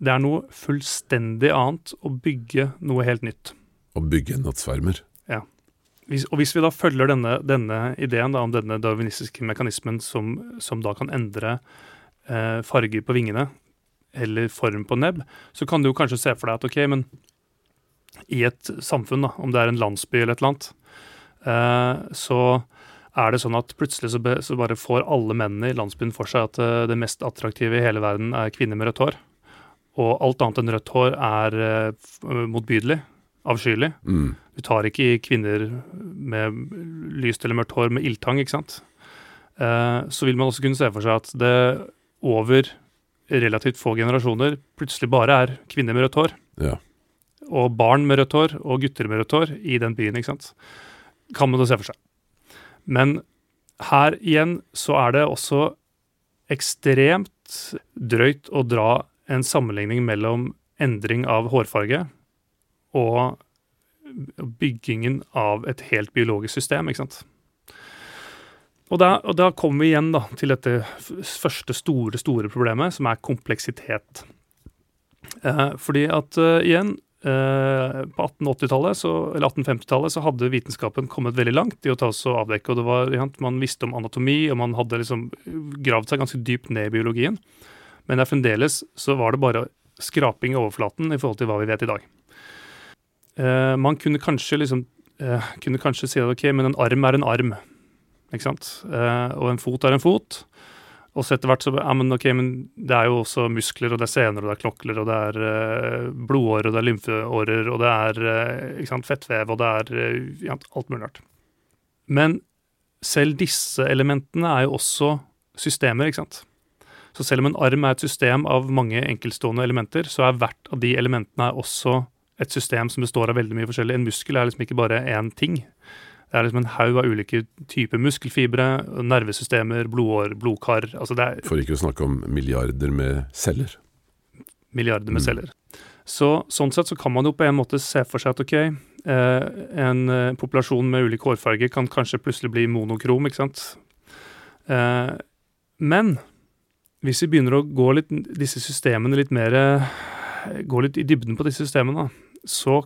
Det er noe fullstendig annet å bygge noe helt nytt. Å bygge en nattsvermer? Ja. Hvis, og hvis vi da følger denne, denne ideen da, om denne darwinistiske mekanismen som, som da kan endre eh, farger på vingene, eller form på nebb, så kan du jo kanskje se for deg at ok, men i et samfunn, da, om det er en landsby eller et eller annet, eh, så er det sånn at plutselig så, be, så, bare får alle mennene i landsbyen for seg at uh, det mest attraktive i hele verden er kvinner med rødt hår. Og alt annet enn rødt hår er uh, motbydelig, avskyelig. Mm. Du tar ikke i kvinner med lyst eller mørkt hår med ildtang, ikke sant. Uh, så vil man også kunne se for seg at det over relativt få generasjoner plutselig bare er kvinner med rødt hår. Ja. Og barn med rødt hår og gutter med rødt hår i den byen, ikke sant. Kan man da se for seg. Men her igjen så er det også ekstremt drøyt å dra en sammenligning mellom endring av hårfarge og byggingen av et helt biologisk system, ikke sant. Og da, og da kommer vi igjen da, til dette første store, store problemet, som er kompleksitet. Eh, fordi at uh, igjen, Eh, på 1880-tallet, eller 1850-tallet, så hadde vitenskapen kommet veldig langt i å ta oss og avdekke. og det var, Man visste om anatomi, og man hadde liksom gravd seg ganske dypt ned i biologien. Men der fremdeles så var det bare skraping i overflaten i forhold til hva vi vet i dag. Eh, man kunne kanskje liksom eh, kunne kanskje si at ok, men en arm er en arm. Ikke sant? Eh, og en fot er en fot. Og så etter hvert så ja, men ok, men det er jo også muskler, og det er sener, og det er knokler, og det er uh, blodårer, og det er lymfeårer, og det er uh, ikke sant, fettvev, og det er uh, ja, alt mulig rart. Men selv disse elementene er jo også systemer, ikke sant. Så selv om en arm er et system av mange enkeltstående elementer, så er hvert av de elementene også et system som består av veldig mye forskjellig. En muskel er liksom ikke bare én ting. Det er liksom en haug av ulike typer muskelfibre, nervesystemer, blodår, blodkar altså det er, For ikke å snakke om milliarder med celler. Milliarder med mm. celler. Så, sånn sett så kan man jo på en måte se for seg at ok, eh, en eh, populasjon med ulik hårfarge kan kanskje plutselig bli monokrom, ikke sant. Eh, men hvis vi begynner å gå litt disse systemene litt mer Gå litt i dybden på disse systemene, så,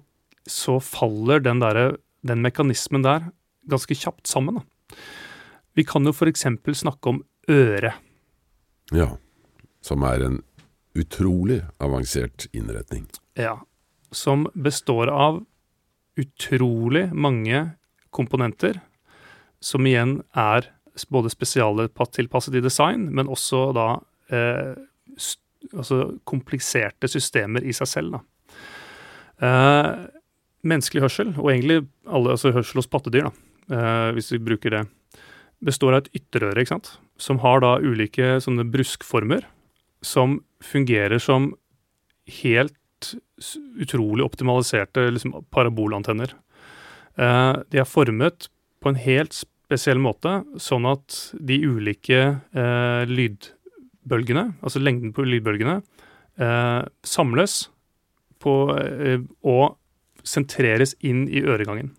så faller den der, den mekanismen der ganske kjapt sammen. Da. Vi kan jo f.eks. snakke om øre. Ja, som er en utrolig avansert innretning. Ja, som består av utrolig mange komponenter, som igjen er både spesialtilpasset i design, men også da eh, altså kompliserte systemer i seg selv. Eh, menneskelig hørsel, og egentlig alle, altså hørsel hos pattedyr, eh, hvis vi bruker det, består av et ytterøre, ikke sant, som har da ulike sånne bruskformer som fungerer som helt utrolig optimaliserte liksom, parabolantenner. Eh, de er formet på en helt spesiell måte, sånn at de ulike eh, lydbølgene, altså lengden på lydbølgene, eh, samles på, eh, og sentreres inn i øregangen.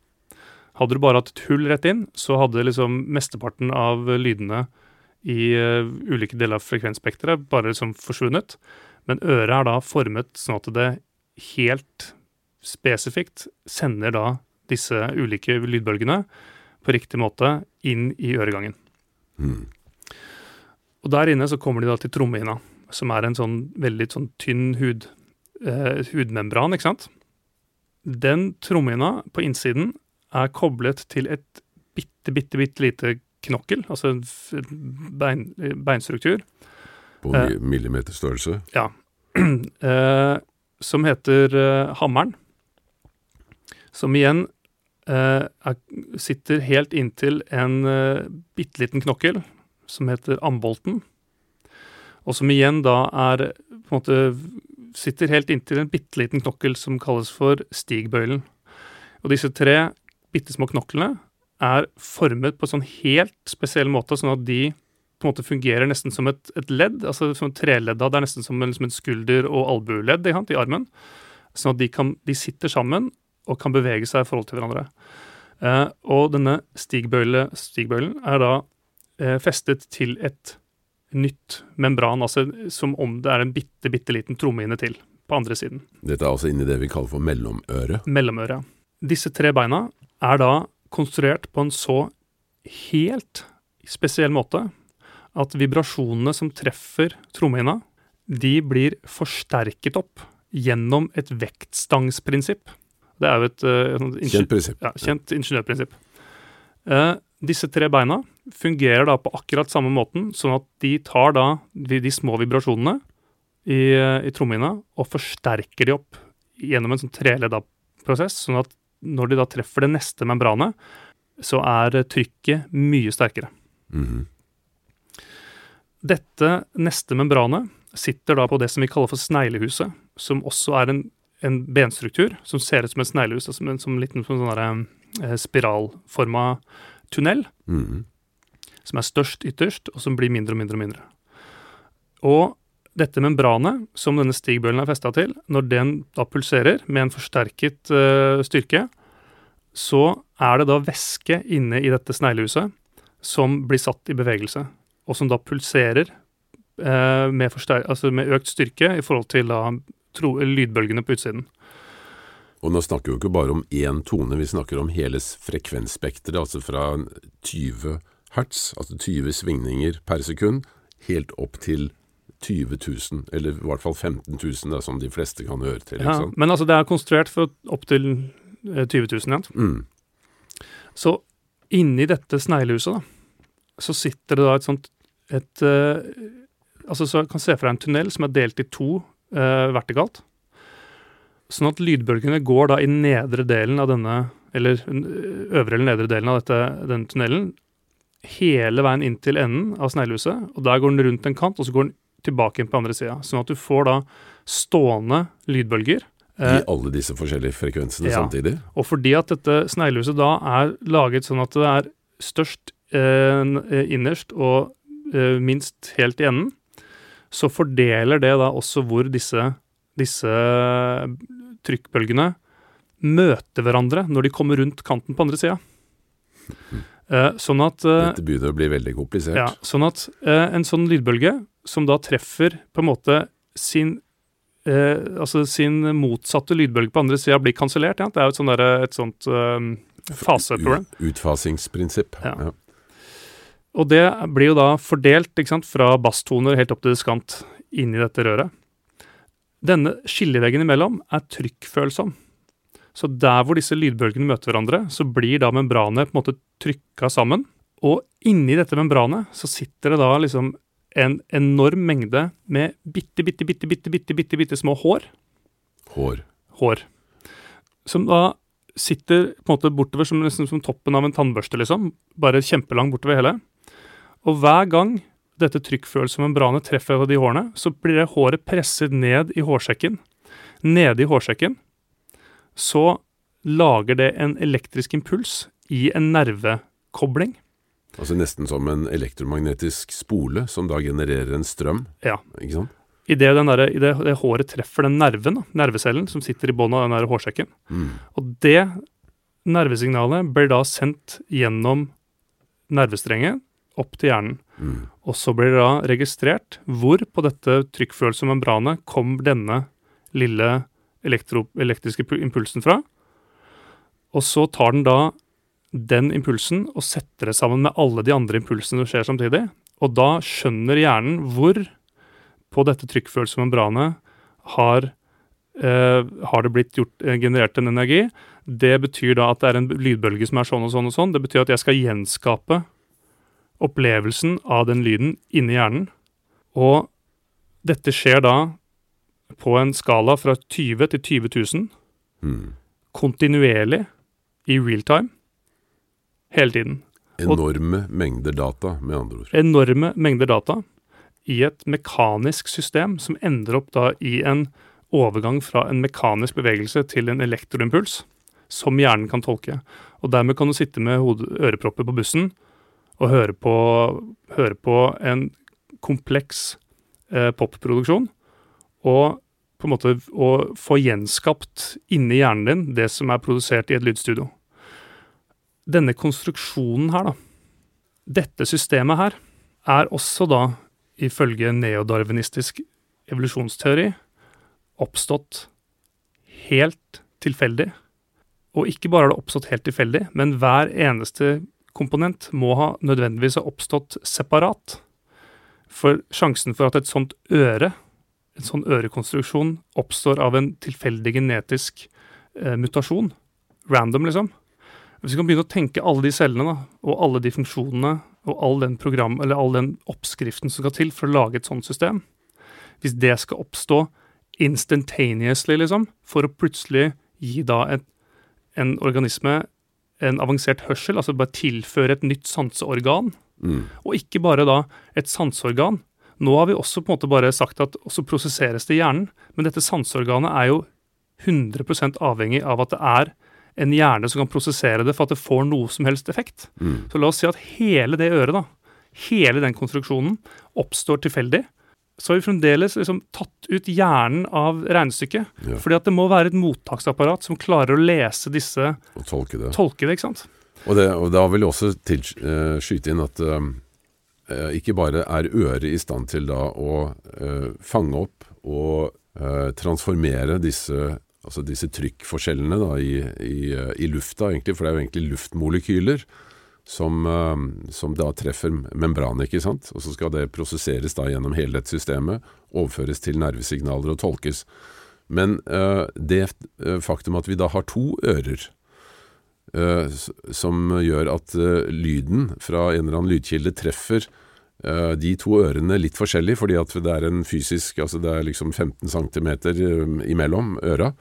Hadde du bare hatt et hull rett inn, så hadde liksom mesteparten av lydene i uh, ulike deler av frekvensspekteret bare liksom forsvunnet. Men øret er da formet sånn at det helt spesifikt sender da disse ulike lydbølgene på riktig måte inn i øregangen. Mm. Og der inne så kommer de da til trommehinna, som er en sånn veldig sånn tynn hud, eh, hudmembran, ikke sant den trommehinna på innsiden er koblet til et bitte, bitte, bitte lite knokkel, altså en bein, beinstruktur. På eh, millimeterstørrelse? Ja. Eh, som heter eh, hammeren. Som igjen eh, er, sitter helt inntil en eh, bitte liten knokkel som heter ambolten. Og som igjen da er på en måte sitter helt inntil en bitte liten knokkel som kalles for stigbøylen. Og disse tre bitte små knoklene er formet på en sånn helt spesiell måte, sånn at de på en måte fungerer nesten som et, et ledd, altså som et treledd. Det er nesten som en, som en skulder- og albueledd i, armen. Sånn at de, kan, de, sitter sammen og kan bevege seg i forhold til hverandre. Eh, og denne stigbøyle, stigbøylen er da festet til et nytt membran, altså som om det er en bitte, bitte liten trommehinne til på andre siden. Dette er altså inni det vi kaller for mellomøret? Mellomøret. Disse tre beina er da konstruert på en så helt spesiell måte at vibrasjonene som treffer trommehinna, de blir forsterket opp gjennom et vektstangsprinsipp. Det er jo et uh, kjent prinsipp. Ja, kjent ingeniørprinsipp. Uh, disse tre beina fungerer da på akkurat samme måten, sånn at de tar da de, de små vibrasjonene i, uh, i trommehinna og forsterker de opp gjennom en sånn treledda prosess, sånn at når de da treffer det neste membranet, så er trykket mye sterkere. Mm -hmm. Dette neste membranet sitter da på det som vi kaller for sneglehuset, som også er en, en benstruktur som ser ut som et sneglehus, altså som en som liten sånn eh, spiralforma tunnel. Mm. Som er størst ytterst, og som blir mindre og mindre og mindre. Og dette membranet som denne stigbøylen er festa til, når den da pulserer med en forsterket uh, styrke, så er det da væske inne i dette sneglehuset som blir satt i bevegelse, og som da pulserer uh, med, altså med, økt styrke i forhold til da, tro, lydbølgene på utsiden. Og nå snakker vi jo ikke bare om én tone, vi snakker om hele frekvensspekteret, altså fra 20 hertz, altså 20 svingninger per sekund, helt opp til 20 000, eller i hvert fall 15 000, da, som de fleste kan høre til. Ja, men altså det er konstruert for opp til 20 000 igjen. Mm. Så inni dette sneglehuset, da, så sitter det da et sånt et uh, Altså så kan se for deg en tunnel som er delt i to uh, vertikalt. Sånn at lydbølgene går da i nedre delen av denne, eller øvre eller nedre delen av dette, denne tunnelen, hele veien inn til enden av sneglehuset. Og der går den rundt en kant, og så går den tilbake inn på andre sida. Sånn at du får da stående lydbølger. I alle disse forskjellige frekvensene ja. samtidig? Og fordi at dette sneglehuset da er laget sånn at det er størst eh, innerst og eh, minst helt i enden, så fordeler det da også hvor disse, disse trykkbølgene møter hverandre når de kommer rundt kanten på andre sida. Eh, sånn at eh, Dette begynner å bli veldig komplisert. Ja, sånn at eh, en sånn lydbølge som da treffer på en måte sin eh, altså sin motsatte lydbølge på andre sida blir kansellert. Ja. Det er jo et, sånt, der, et sånt faseproblem. Utfasingsprinsipp. Ja. ja. Og det blir jo da fordelt ikke sant, fra basstoner helt opp til diskant inni dette røret. Denne skilleveggen imellom er trykkfølsom. Så der hvor disse lydbølgene møter hverandre, så blir da membranet på en måte trykka sammen. Og inni dette membranet så sitter det da liksom en enorm mengde med bitte, bitte, bitte, bitte, bitte, bitte, bitte små hår. Hår. Hår. Som da sitter på en måte bortover som, liksom, som toppen av en tannbørste, liksom. Bare kjempelang bortover hele. Og hver gang dette trykkfølsomme membranet treffer de hårene, så blir det håret presset ned i hårsekken. Nede i hårsekken så lager det en elektrisk impuls i en nervekobling. Altså nesten som en elektromagnetisk spole som da genererer en strøm? Ja. Ikke sant? I det, det håret treffer den nerven, nervecellen, som sitter i bånn av den der hårsekken. Mm. Og det nervesignalet blir da sendt gjennom nervestrengen opp til hjernen. Mm. Og så blir det da registrert hvor på dette trykkfølsomme membranet kom denne lille elektriske impulsen fra. Og så tar den da den impulsen og setter det sammen med alle de andre impulsene som skjer samtidig. Og da skjønner hjernen hvor på dette trykkfølsomme membranet har, Uh, har det blitt gjort, uh, generert en energi. Det betyr da at det er en lydbølge som er sånn og sånn og sånn. Det betyr at jeg skal gjenskape opplevelsen av den lyden inni hjernen. Og dette skjer da på en skala fra 20 til 20 000. Mm. Kontinuerlig i real time hele tiden. Enorme mengder data, med andre ord. Enorme mengder data i et mekanisk system som ender opp da i en overgang fra en mekanisk bevegelse til en elektroimpuls som hjernen kan tolke. Og dermed kan du sitte med ørepropper på bussen og høre på, høre på en kompleks eh, popproduksjon, og på en måte å få gjenskapt inni hjernen din det som er produsert i et lydstudio. Denne konstruksjonen her, da, dette systemet her, er også da, ifølge neodarwinistisk evolusjonsteori, oppstått helt tilfeldig. Og ikke bare har det oppstått helt tilfeldig, men hver eneste komponent må ha nødvendigvis ha oppstått separat. For sjansen for at et sånt øre, en sånn ørekonstruksjon, oppstår av en tilfeldig genetisk eh, mutasjon, random liksom Hvis vi kan begynne å tenke alle de cellene da, og alle de funksjonene og all den, program, eller all den oppskriften som skal til for å lage et sånt system Hvis det skal oppstå instantaneously, liksom, for å plutselig gi da et, en organisme en avansert hørsel, altså bare tilføre et nytt sanseorgan, Mm. og ikke bare da et sanseorgan. Nå har vi også på en måte bare sagt at også prosesseres det i hjernen, men dette sanseorganet er jo 100% avhengig av at det er en hjerne som kan prosessere det for at det får noe som helst effekt. Mm. Så la oss si at hele det øret, da, hele den konstruksjonen, oppstår tilfeldig. Så har vi fremdeles liksom tatt ut hjernen av regnestykket. Ja. Fordi at det må være et mottaksapparat som klarer å lese disse, Og tolke det. tolke det, ikke sant. Og, det, og da vil jeg også til, uh, skyte inn at uh, ikke bare er øret i stand til da å uh, fange opp og eh, transformere disse, altså disse trykkforskjellene da, i, i, eh, i lufta, egentlig, for det er jo egentlig luftmolekyler som, eh, som da treffer membranet, ikke sant? Og så skal det prosesseres da gjennom hele dette systemet, overføres til nervesignaler og tolkes. Men eh, det eh, faktum at vi da har to ører, som gjør at lyden fra en eller annen lydkilde treffer de to ørene litt forskjellig, fordi at det er en fysisk Altså det er liksom 15 cm imellom øra.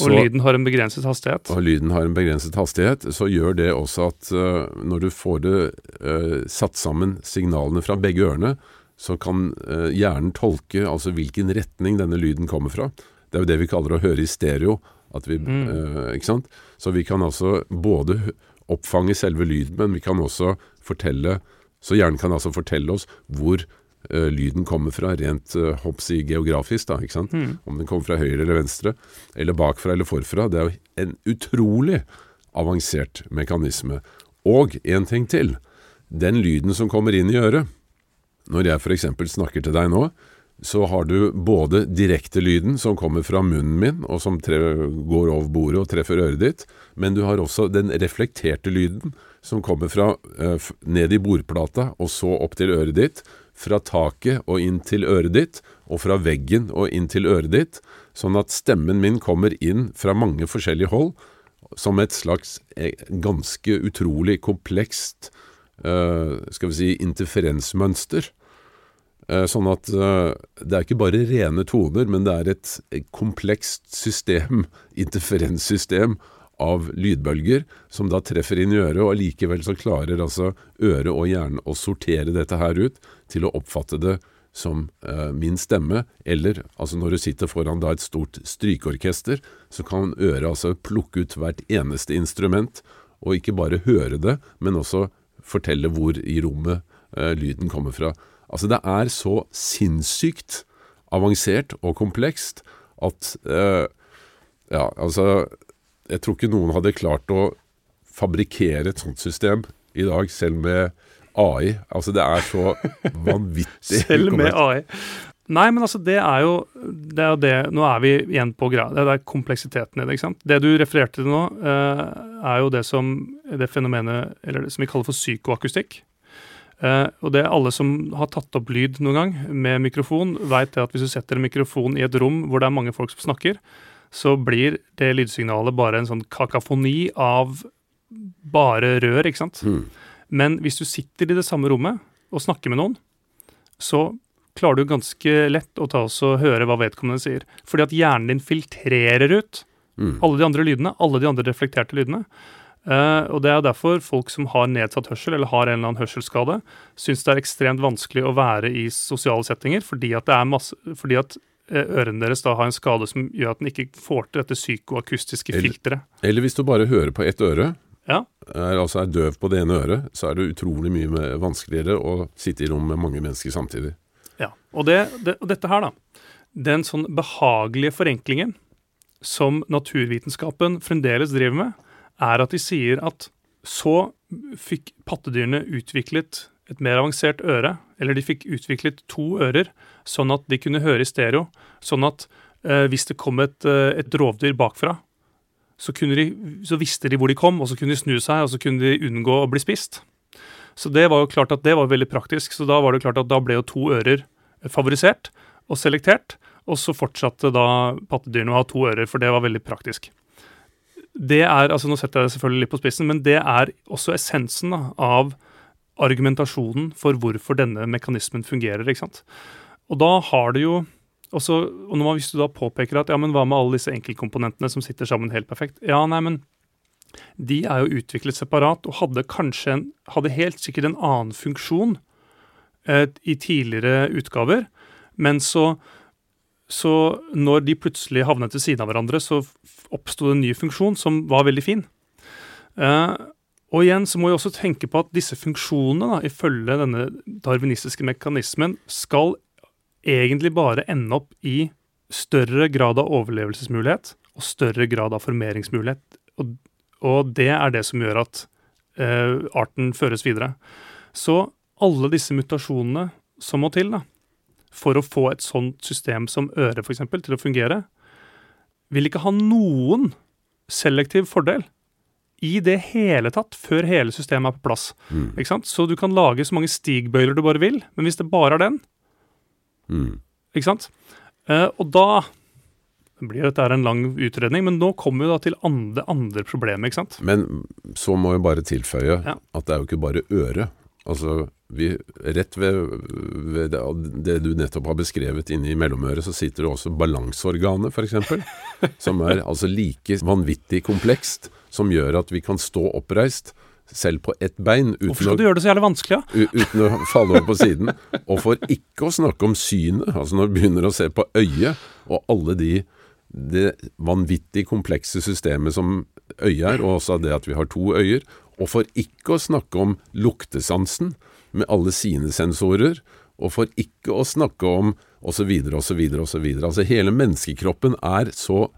Og lyden har en begrenset hastighet. og lyden har en begrenset hastighet, så gjør det også at uh, når du får det uh, satt sammen signalene fra begge ørene, så kan uh, hjernen tolke altså hvilken retning denne lyden kommer fra. Det er jo det vi kaller å høre i stereo. At vi, Mm. ikke sant? Så vi kan altså både oppfange selve lyden, men vi kan også fortelle Så hjernen kan altså fortelle oss hvor eh, lyden kommer fra, rent uh, hoppsi geografisk, da, ikke sant? Mm. Om den kommer fra høyre eller venstre, eller bakfra eller forfra. Det er jo en utrolig avansert mekanisme. Og en ting til. Den lyden som kommer inn i øret. Når jeg f.eks. snakker til deg nå, så har du både direktelyden som kommer fra munnen min, og som går over bordet og treffer øret ditt, men du har også den reflekterte lyden som kommer fra eh, ned i bordplata og så opp til øret ditt, fra taket og inn til øret ditt, og fra veggen og inn til øret ditt, sånn at stemmen min kommer inn fra mange forskjellige hold, som et slags eh, ganske utrolig komplekst eh, skal vi si interferensmønster. Eh, Sånn at det er ikke bare rene toner, men det er et komplekst system, interferenssystem, av lydbølger som da treffer inn i øret, og allikevel så klarer altså øret og hjernen å sortere dette her ut til å oppfatte det som eh, min stemme, eller altså når du sitter foran da et stort strykeorkester, så kan øret altså plukke ut hvert eneste instrument, og ikke bare høre det, men også fortelle hvor i rommet eh, lyden kommer fra. Altså det er så sinnssykt avansert og komplekst at eh, Ja, altså Jeg tror ikke noen hadde klart å fabrikkere et sånt system i dag, selv med AI. Altså det er så vanvittig Selv med. AI. Nei, men altså, det er jo det, er det Nå er vi igjen på greia. Det er kompleksiteten i det. ikke sant? Det du refererte til nå, eh, er jo det som det fenomenet eller det som vi kaller for psykoakustikk. Eh, og det alle som har tatt opp lyd noen gang med mikrofon, veit at hvis du setter en mikrofon i et rom hvor det er mange folk som snakker, så blir det lydsignalet bare en sånn kakafoni av bare rør, ikke sant? Mm. Men hvis du sitter i det samme rommet og snakker med noen, så klarer du ganske lett å ta oss og høre hva vedkommende sier. Fordi at hjernen din filtrerer ut Mm. Alle de andre lydene, alle de andre reflekterte lydene. Uh, og det er derfor folk som har nedsatt hørsel eller har en eller annen hørselsskade, syns det er ekstremt vanskelig å være i sosiale settinger, fordi at, det er masse, fordi at ørene deres da har en skade som gjør at den ikke får til dette psykoakustiske Eller- filteret. Eller hvis du bare hører på ett øre, Ja. er, altså er døv på det ene øret, så er det utrolig mye vanskeligere å sitte i rom med mange mennesker samtidig. Ja, og, det, det, og dette her, da. Den sånn behagelige forenklingen som naturvitenskapen fremdeles driver med, er at de sier at så fikk pattedyrene utviklet et mer avansert øre, eller de fikk utviklet to ører, sånn at de kunne høre i stereo. Sånn at eh, hvis det kom et, eh, et rovdyr bakfra, så, kunne de, så visste de hvor de kom, og så kunne de snu seg, og så kunne de unngå å bli spist. Så det var jo klart at det var veldig praktisk. Så da var det klart at da ble jo to ører favorisert og selektert. Og så fortsatte da pattedyrene å ha to ører, for det var veldig praktisk. Det er, altså Nå setter jeg det selvfølgelig litt på spissen, men det er også essensen da, av argumentasjonen for hvorfor denne mekanismen fungerer. ikke sant? Og da har det jo også, og når man, Hvis du da påpeker at ja, men hva med alle disse enkeltkomponentene som sitter sammen helt perfekt? Ja, nei, men de er jo utviklet separat og hadde kanskje en, hadde helt sikkert en annen funksjon eh, i tidligere utgaver. Men så, så når de plutselig havnet ved siden av hverandre, så oppsto det en ny funksjon som var veldig fin. Eh, og igjen så må vi også tenke på at disse funksjonene, da, ifølge denne darwinistiske mekanismen, skal egentlig bare ende opp i større grad av overlevelsesmulighet og større grad av formeringsmulighet. Og, og det er det som gjør at uh, arten føres videre. Så alle disse mutasjonene som må til da, for å få et sånt system som øret eksempel, til å fungere, vil ikke ha noen selektiv fordel i det hele tatt før hele systemet er på plass. Mm. Ikke sant? Så du kan lage så mange stigbøyler du bare vil, men hvis det bare er den, Mm. ikke sant? Uh, og da blir dette en lang utredning, men nå kommer vi da til andre, andre problemet, ikke sant? Men så må jeg bare tilføye Ja. at det er jo ikke bare øret. Altså, vi, rett ved, ved det, det du nettopp har beskrevet inne i mellomøret, så sitter det også balanseorganet, f.eks. som er altså like vanvittig komplekst, som gjør at vi kan stå oppreist selv på ett bein Hvorfor uten skal å, du gjøre det så jævlig vanskelig, da? u- uten å falle over på siden. Og for ikke å snakke om synet, altså når vi begynner å se på øyet og alle de det vanvittig komplekse systemet som øyet er, og også det at vi har to øyer. Og for ikke å snakke om luktesansen med alle sine sensorer, og for ikke å snakke om osv., osv., osv. Altså hele menneskekroppen er så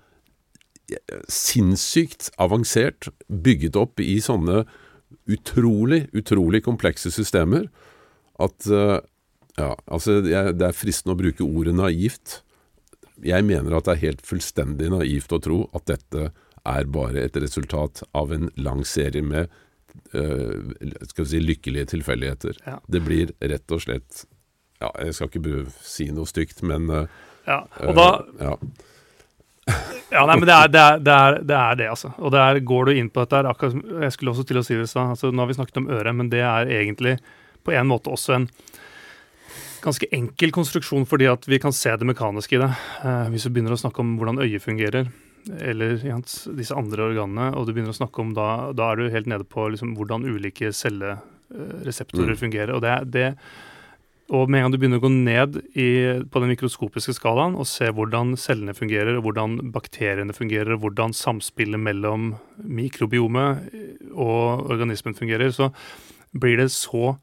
sinnssykt avansert, bygget opp i sånne utrolig, utrolig komplekse systemer, at eh, ja, altså jeg, det er fristende å bruke ordet naivt. Jeg mener at det er helt fullstendig naivt å tro at dette er bare et resultat av en lang serie med eh, skal vi si, lykkelige tilfeldigheter. Ja. Det blir rett og slett Ja, jeg skal ikke si noe stygt, men eh, Ja, og da ja. Ja, nei, men det er det, er, det, er, det, er det altså. Og der går du inn på dette her. akkurat Jeg skulle også til å si det i stad. Altså, nå har vi snakket om øret, men det er egentlig på en måte også en ganske enkel konstruksjon, fordi at vi kan se det mekaniske i det. Eh, hvis du begynner å snakke om hvordan øyet fungerer, eller ja, disse andre organene, og du begynner å snakke om da, da er du helt nede på liksom, hvordan ulike cellereseptorer Mm. fungerer. Og det, det og med en gang du begynner å gå ned i, på den mikroskopiske skalaen og se hvordan cellene fungerer, hvordan bakteriene fungerer, hvordan samspillet mellom mikrobiomet og organismen fungerer, så blir det så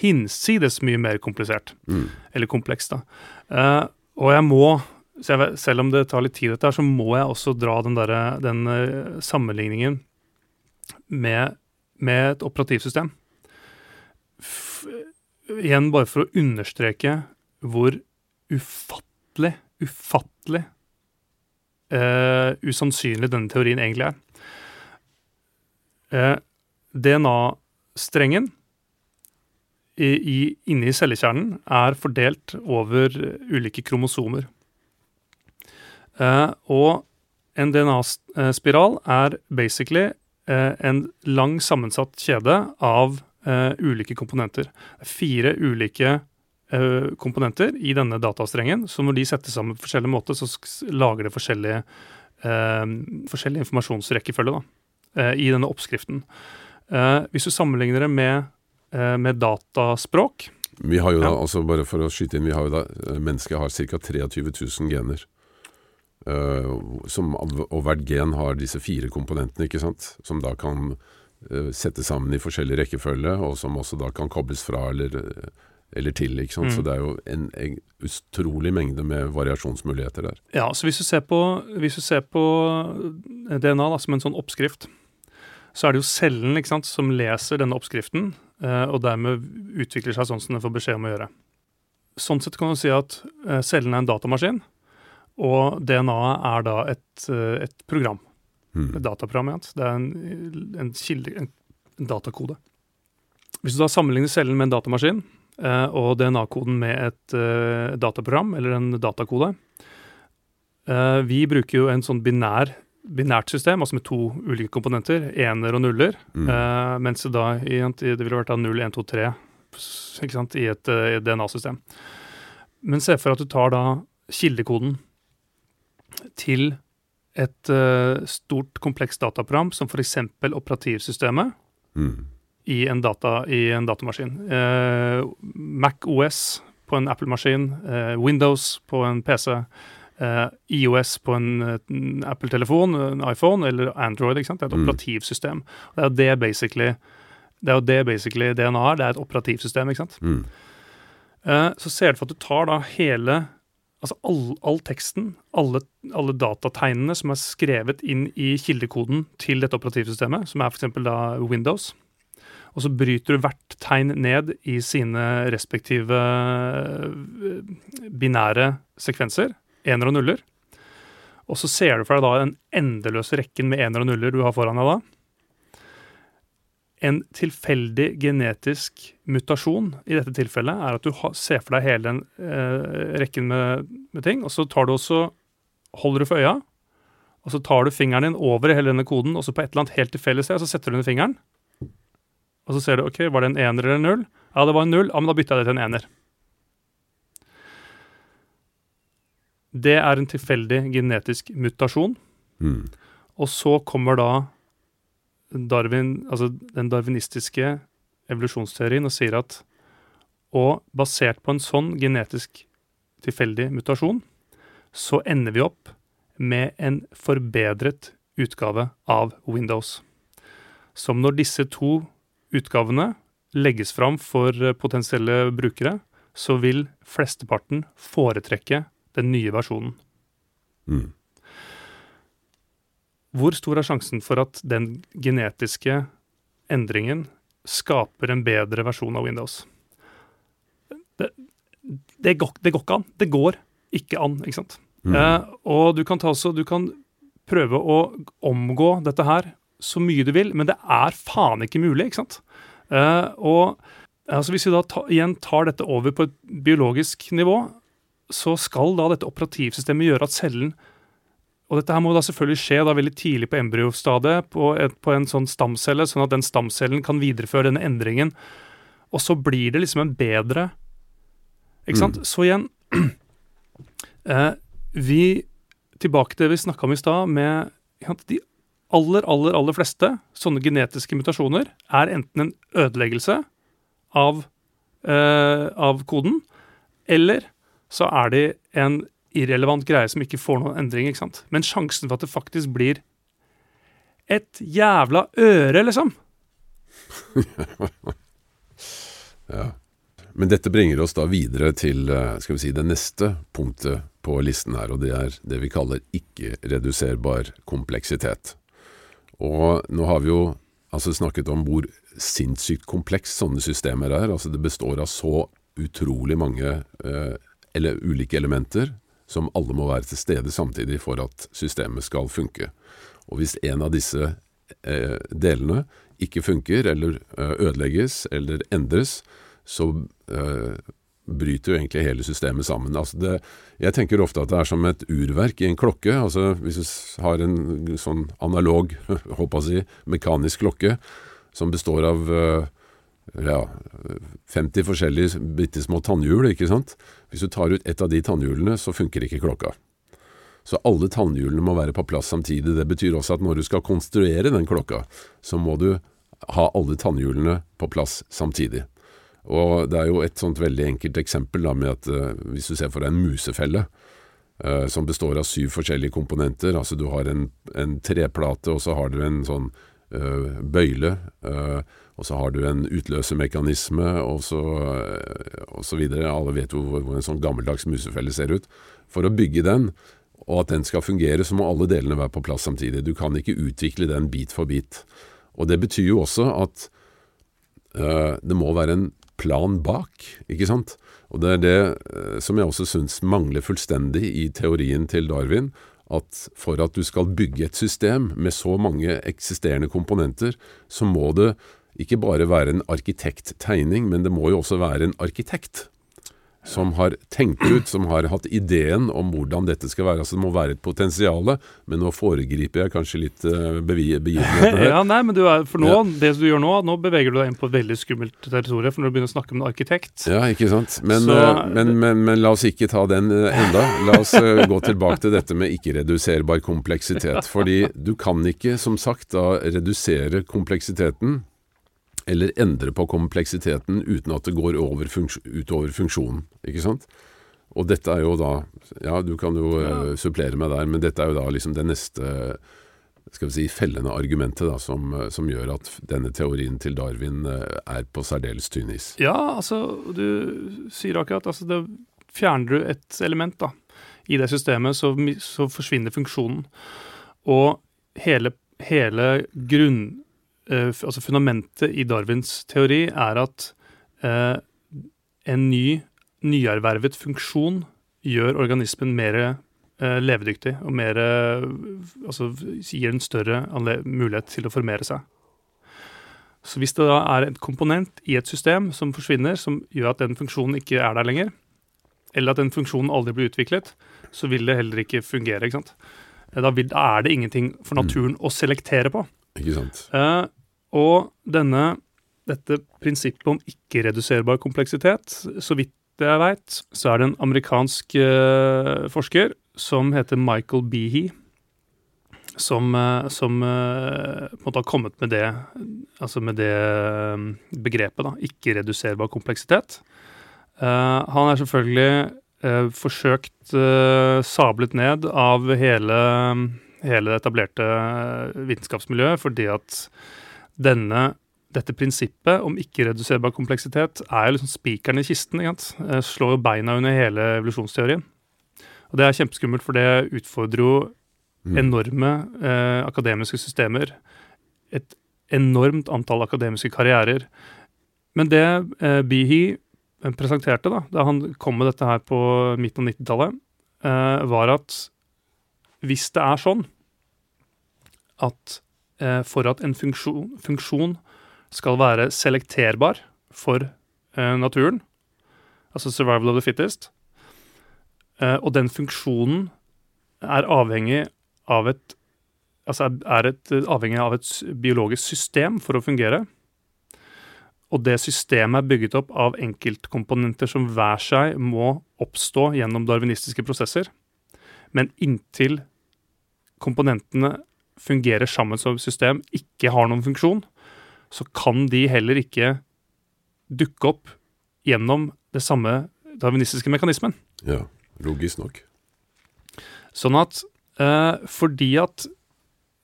hinsides mye mer komplisert. Mm. Eller komplekst, da. Uh, og jeg må, selv om det tar litt tid, dette her, så må jeg også dra den, der, den eh, sammenligningen med, med et operativsystem. Igjen bare for å understreke hvor ufattelig, ufattelig eh, usannsynlig denne teorien egentlig er. Eh, DNA-strengen inne i cellekjernen er fordelt over ulike kromosomer. Eh, og en DNA-spiral er basically eh, en lang sammensatt kjede av eh, ulike komponenter. Er fire ulike uh, komponenter i denne datastrengen, så når de settes sammen på forskjellig måte, så lager det forskjellige uh, forskjellig informasjonsrekkefølge da, i denne oppskriften. Hvis du sammenligner det med, med dataspråk Vi har jo da, Ja. altså bare for å skyte inn, vi har jo da, mennesket har ca. 23 000 gener. Som, og hvert gen har disse fire komponentene, ikke sant? Som da kan uh, settes sammen i forskjellig rekkefølge, og som også da kan kobles fra eller, eller til. ikke sant? Mm. Så det er jo en, en utrolig mengde med variasjonsmuligheter der. Ja, så hvis du ser på, hvis du ser på DNA da, som en sånn oppskrift, så er det jo cellen ikke sant, som leser denne oppskriften, eh, og dermed utvikler seg sånn som den får beskjed om å gjøre. Sånn sett kan du si at eh, cellen er en datamaskin, og DNA-et er da et, eh, et program. Mm. Et dataprogram, ja. Det er en, en kilde, en, en datakode. Hvis du da sammenligner cellen med en datamaskin, eh, og DNA-koden med et eh, dataprogram, eller en datakode eh, Vi bruker jo en sånn binær, binært system, altså med to ulike komponenter, ener og nuller, Mm. eh, mens det da i, det ville vært da 0, 1, 2, 3 ikke sant, i et, eh, et DNA-system. Men se for at du tar da kildekoden til et uh, stort, komplekst dataprogram, som f.eks. operativsystemet Mm. i en, data, i en datamaskin. Uh, Mac OS på en Apple-maskin, uh, Windows på en PC, IOS på en, Apple-telefon, en iPhone eller Android. ikke sant? Det er et Mm. operativsystem. Det er jo det basically det er jo det basically DNA er. Det er et operativsystem. ikke sant? Mm. Så ser du for at du tar da hele Altså all, all teksten, alle, alle datategnene som er skrevet inn i kildekoden til dette operativsystemet, som er f.eks. da Windows, og så bryter du hvert tegn ned i sine respektive eh, binære sekvenser, ener og nuller, og så ser du for deg da en endeløse rekken med ener og nuller du har foran deg da. En tilfeldig genetisk mutasjon i dette tilfellet er at du ser for deg hele den eh, rekken med, med ting, og så tar du også holder du for øya, og så tar du fingeren din over hele denne koden, og så på et eller annet helt tilfeldig sted, så setter du ned fingeren, og så ser du ok, var det en ener eller en null? Ja, det var en null, ja, men da bytta jeg det til en ener. Det er en tilfeldig genetisk mutasjon. Mm. Og så kommer da Darwin, altså den darwinistiske evolusjonsteorien og sier at og basert på en sånn genetisk tilfeldig mutasjon, så ender vi opp med en forbedret utgave av Windows. Som når disse to utgavene legges fram for eh, potensielle brukere, så vil flesteparten foretrekke den nye versjonen. Mm. Hvor stor er sjansen for at den genetiske endringen skaper en bedre versjon av Windows? Det, det, går, det går ikke an. Det går ikke an, ikke sant? Mm. Eh, og du kan, ta så, du kan prøve å omgå dette her så mye du vil, men det er faen ikke mulig, ikke sant? Eh, og altså, hvis vi da ta, igjen tar dette over på et biologisk nivå, så skal da dette operativsystemet gjøre at cellen og dette her må da selvfølgelig skje da veldig tidlig på embryostadiet, på, et, på en sånn stamcelle, sånn at den stamcellen kan videreføre denne endringen. Og så blir det liksom en bedre Ikke sant? Så igjen eh, Vi Tilbake til det vi snakka om i stad, med sant, de aller, aller, aller fleste sånne genetiske mutasjoner er enten en ødeleggelse av, eh, av koden, eller så er de en irrelevant greie som ikke får noen endring. ikke sant? Men sjansen for at det faktisk blir et jævla øre, liksom Ja. Men dette bringer oss da videre til eh, skal vi si, det neste punktet på listen her, og det er det vi kaller ikke-reduserbar kompleksitet. Og nå har vi jo altså snakket om hvor sinnssykt kompleks sånne systemer er. Altså det består av så utrolig mange eh, eller ulike elementer som alle må være til stede samtidig for at systemet skal funke. Og hvis en av disse eh, delene ikke funker, eller eh, ødelegges, eller endres, så eh, bryter jo egentlig hele systemet sammen. Altså det, jeg tenker ofte at det er som et urverk i en klokke. Altså Hvis du har en sånn analog, håper jeg si, mekanisk klokke som består av eh, ja, 50 forskjellige bitte små tannhjul, ikke sant. Hvis du tar ut ett av de tannhjulene, så funker ikke klokka. Så alle tannhjulene må være på plass samtidig. Det betyr også at når du skal konstruere den klokka, så må du ha alle tannhjulene på plass samtidig. Og det er jo et sånt veldig enkelt eksempel da med at uh, hvis du ser for deg en musefelle uh, som består av syv forskjellige komponenter, altså du har en, en treplate, og så har du en sånn bøyle, og så har du en utløsemekanisme, og så, og så videre. Alle vet jo hvor, hvor en sånn gammeldags musefelle ser ut. For å bygge den, og at den skal fungere, så må alle delene være på plass samtidig. Du kan ikke utvikle den bit for bit. Og det betyr jo også at uh, det må være en plan bak, ikke sant? Og det er det uh, som jeg også syns mangler fullstendig i teorien til Darwin, at for at du skal bygge et system med så mange eksisterende komponenter, så må det ikke bare være en arkitekttegning, men det må jo også være en arkitekt som har tenkt ut, som har hatt ideen om hvordan dette skal være. Altså Det må være et potensial, men nå foregriper jeg kanskje litt uh, begivenhetene ja, nei, men er, for nå, ja. det du gjør nå, nå beveger du deg inn på et veldig skummelt territorium, for når du begynner å snakke med en arkitekt Ja, ikke sant. Men, Så, uh, men, men, men, la oss ikke ta den uh, enda. La oss gå tilbake til dette med ikke-reduserbar kompleksitet. Fordi du kan ikke, som sagt, da redusere kompleksiteten eller endre på kompleksiteten uten at det går utover funksjonen. Ikke sant? Og dette er jo da Ja, du kan jo ja. uh, supplere meg der, men dette er jo da liksom det neste skal vi si, fellende argumentet da, som, som gjør at denne teorien til Darwin uh, er på særdeles tynn is. Ja, altså, du sier akkurat altså, det, Fjerner du et element da, i det systemet, så, så forsvinner funksjonen. Og hele, hele grunn Eh, altså Fundamentet i Darwins teori er at eh, en ny, nyervervet funksjon gjør organismen mer eh, levedyktig og mer Altså gir en større mulighet til å formere seg. Så hvis det da er en komponent i et system som forsvinner, som gjør at den funksjonen ikke er der lenger, eller at den funksjonen aldri blir utviklet, så vil det heller ikke fungere. ikke sant? Da, er det ingenting for naturen å selektere på. Ikke sant. Eh, og denne, dette prinsippet om ikke-reduserbar kompleksitet, så vidt jeg veit, så er det en amerikansk eh, forsker som heter Michael Behe, som, eh, som på en har kommet med det, altså med det begrepet, da, ikke-reduserbar kompleksitet. han er selvfølgelig forsøkt sablet ned av hele, hele det etablerte vitenskapsmiljøet fordi at denne, dette prinsippet om ikke-reduserbar kompleksitet er jo liksom spikeren i kisten. Ikke sant? Slår jo beina under hele evolusjonsteorien. Og det er kjempeskummelt, for det utfordrer jo mm. enorme eh, akademiske systemer. Et enormt antall akademiske karrierer. Men det eh, Bihi eh, presenterte da da han kom med dette her på midten av 90-tallet, eh, var at hvis det er sånn at Eh, for at en funksjon, funksjon skal være selekterbar for eh, naturen, altså survival of the fittest, eh, og den funksjonen er avhengig av et Altså er et, avhengig av et biologisk system for å fungere. Og det systemet er bygget opp av enkeltkomponenter som hver seg må oppstå gjennom darwinistiske prosesser. Men inntil komponentene fungerer sammen som system, ikke har noen funksjon, så kan de heller ikke dukke opp gjennom det samme darwinistiske mekanismen. Ja, logisk nok. Sånn at eh, fordi at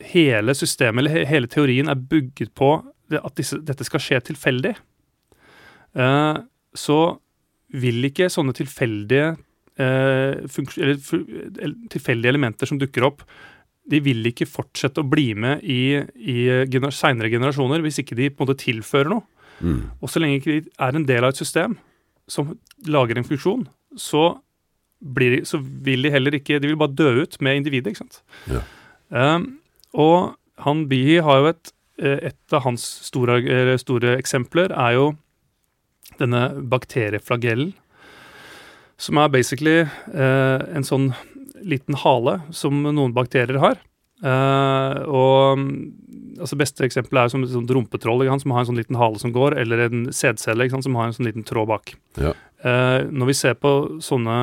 hele systemet, eller hele teorien, er bygget på at disse, dette skal skje tilfeldig, eh, så vil ikke sånne tilfeldige eh, eller, tilfeldige elementer som dukker opp, de vil ikke fortsette å bli med i, i gener seinere generasjoner hvis ikke de på en måte tilfører noe. Mm. Og så lenge ikke de er en del av et system som lager en funksjon, så, de, så vil de heller ikke De vil bare dø ut med individet, ikke sant. Ja. Um, og han Bihi har jo et eh, Et av hans store, store eksempler er jo denne bakterieflagellen, som er basically uh, en sånn liten hale som noen bakterier har. Uh, og altså Beste eksempel er som et sånt rumpetroll som har en sånn liten hale som går, eller en sædcelle som har en sånn liten tråd bak. Ja. Uh, når vi ser på sånne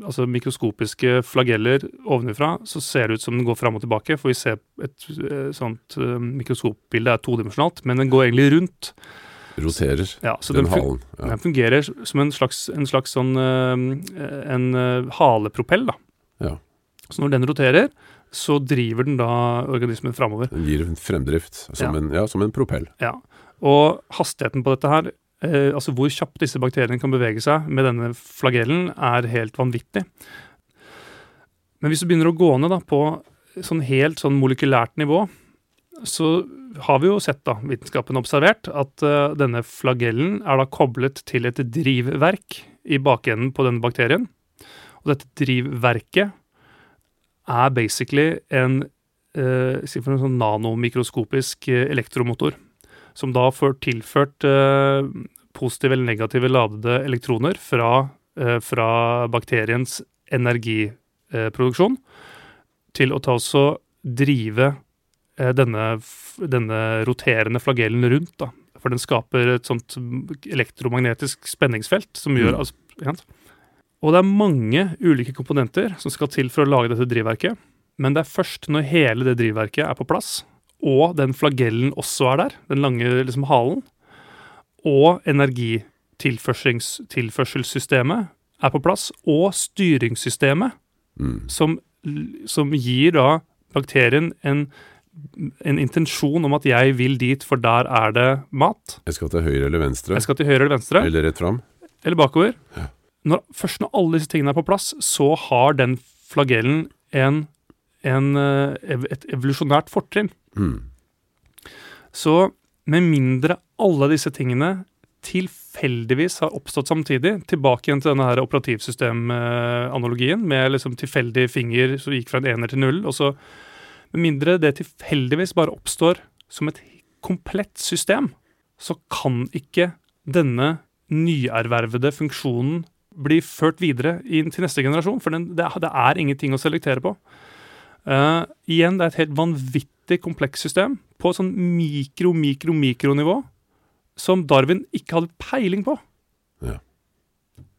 altså mikroskopiske flageller ovenifra, så ser det ut som den går fram og tilbake. For vi ser et eh, sånt uh, mikroskopbilde er todimensjonalt, men den går egentlig rundt. Roterer Ja, så den den, halen. Ja. den fungerer som en slags, en slags sånn en halepropell, da. Ja. Så når den roterer, så driver den da organismen framover. Den gir en fremdrift som, Ja. En, ja, som en propell. Ja. Og hastigheten på dette her, eh, altså hvor kjapt disse bakteriene kan bevege seg med denne flagellen, er helt vanvittig. Men hvis du begynner å gå ned da på sånn helt sånn molekylært nivå, så har vi jo sett, da, vitenskapen observert, at uh, denne flagellen er da koblet til et drivverk i bakenden på denne bakterien. Og dette drivverket er basically en eh, en sånn nanomikroskopisk eh, elektromotor som da får tilført eh, positive eller negative ladede elektroner fra, eh, fra bakteriens energiproduksjon til å ta også drive eh, denne, denne roterende flagellen rundt. Da. For den skaper et sånt elektromagnetisk spenningsfelt som gjør Mm. altså? Og det er mange ulike komponenter som skal til for å lage dette drivverket. Men det er først når hele det drivverket er på plass, og den flagellen også er der, den lange liksom, halen, og energitilførselssystemet er på plass, og styringssystemet, Mm. som, som gir da bakterien en, en intensjon om at jeg vil dit, for der er det mat. Jeg skal til høyre eller venstre, Jeg skal til høyre eller venstre, eller rett fram. eller bakover. Ja. Når, først når alle disse tingene er på plass, så har den flagellen en, en, eh, et evolusjonært fortrinn. Mm. Så med mindre alle disse tingene tilfeldigvis har oppstått samtidig, tilbake igjen til denne her operativsystemanalogien med liksom tilfeldig finger som gikk fra en ener til null, og så med mindre det tilfeldigvis bare oppstår som et komplett system, så kan ikke denne nyervervede funksjonen bli ført videre inn til neste generasjon, for den, det, er- det er ingenting å selektere på. Uh, igjen, det er et helt vanvittig komplekst system på sånn mikro, mikro, mikronivå som Darwin ikke hadde peiling på. Ja.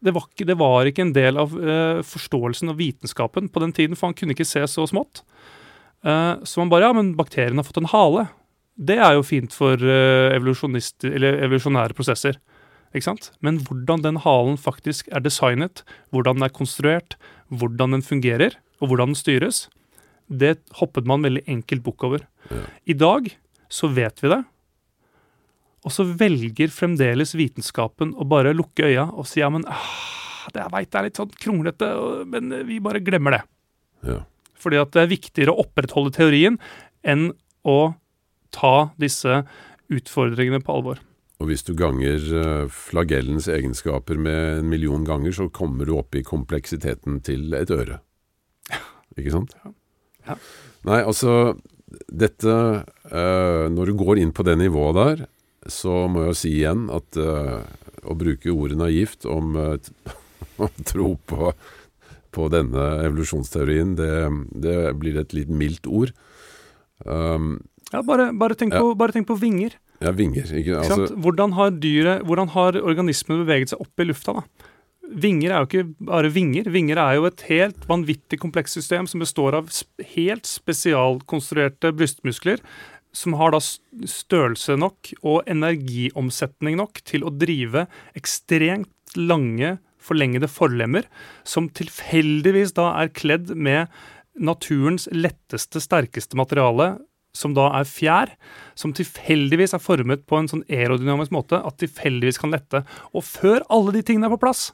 Det var, ikke, det var ikke en del av uh, forståelsen av vitenskapen på den tiden, for han kunne ikke se så smått. Uh, så man bare Ja, men bakterien har fått en hale. Det er jo fint for eller evolusjonære prosesser. Men hvordan den halen faktisk er designet, hvordan den er konstruert, hvordan den fungerer, og hvordan den styres, det hoppet man veldig enkelt bukk over. Ja. I dag så vet vi det, og så velger fremdeles vitenskapen å bare lukke øya og si ja, men ah, det jeg veit er litt sånn kronglete, men vi bare glemmer det. Ja. Fordi at det er viktigere å opprettholde teorien enn å ta disse utfordringene på alvor. Og hvis du ganger eh, flagellens egenskaper med en million ganger, så kommer du opp i kompleksiteten til et øre. Ikke sant? Ja. Nei, altså Dette uh, Når du går inn på det nivået der, så må jeg si igjen at uh, å bruke ordet naivt om å tro på, på denne evolusjonsteorien, det, det blir et litt mildt ord. Um, Ja, bare, bare, tenk, Ja. på, bare tenk på vinger. Ja, vinger. Ikke, Ikke altså, sant? Hvordan har dyret, hvordan har organismen beveget seg opp i lufta? da? Vinger er jo ikke bare vinger. Vinger er jo et helt vanvittig komplekst system som består av helt spesialkonstruerte brystmuskler, som har da størrelse nok og energiomsetning nok til å drive ekstremt lange, forlengede forlemmer, som tilfeldigvis da er kledd med naturens letteste, sterkeste materiale, som da er fjær, som tilfeldigvis er formet på en sånn aerodynamisk måte at tilfeldigvis kan lette. Og før alle de tingene er på plass,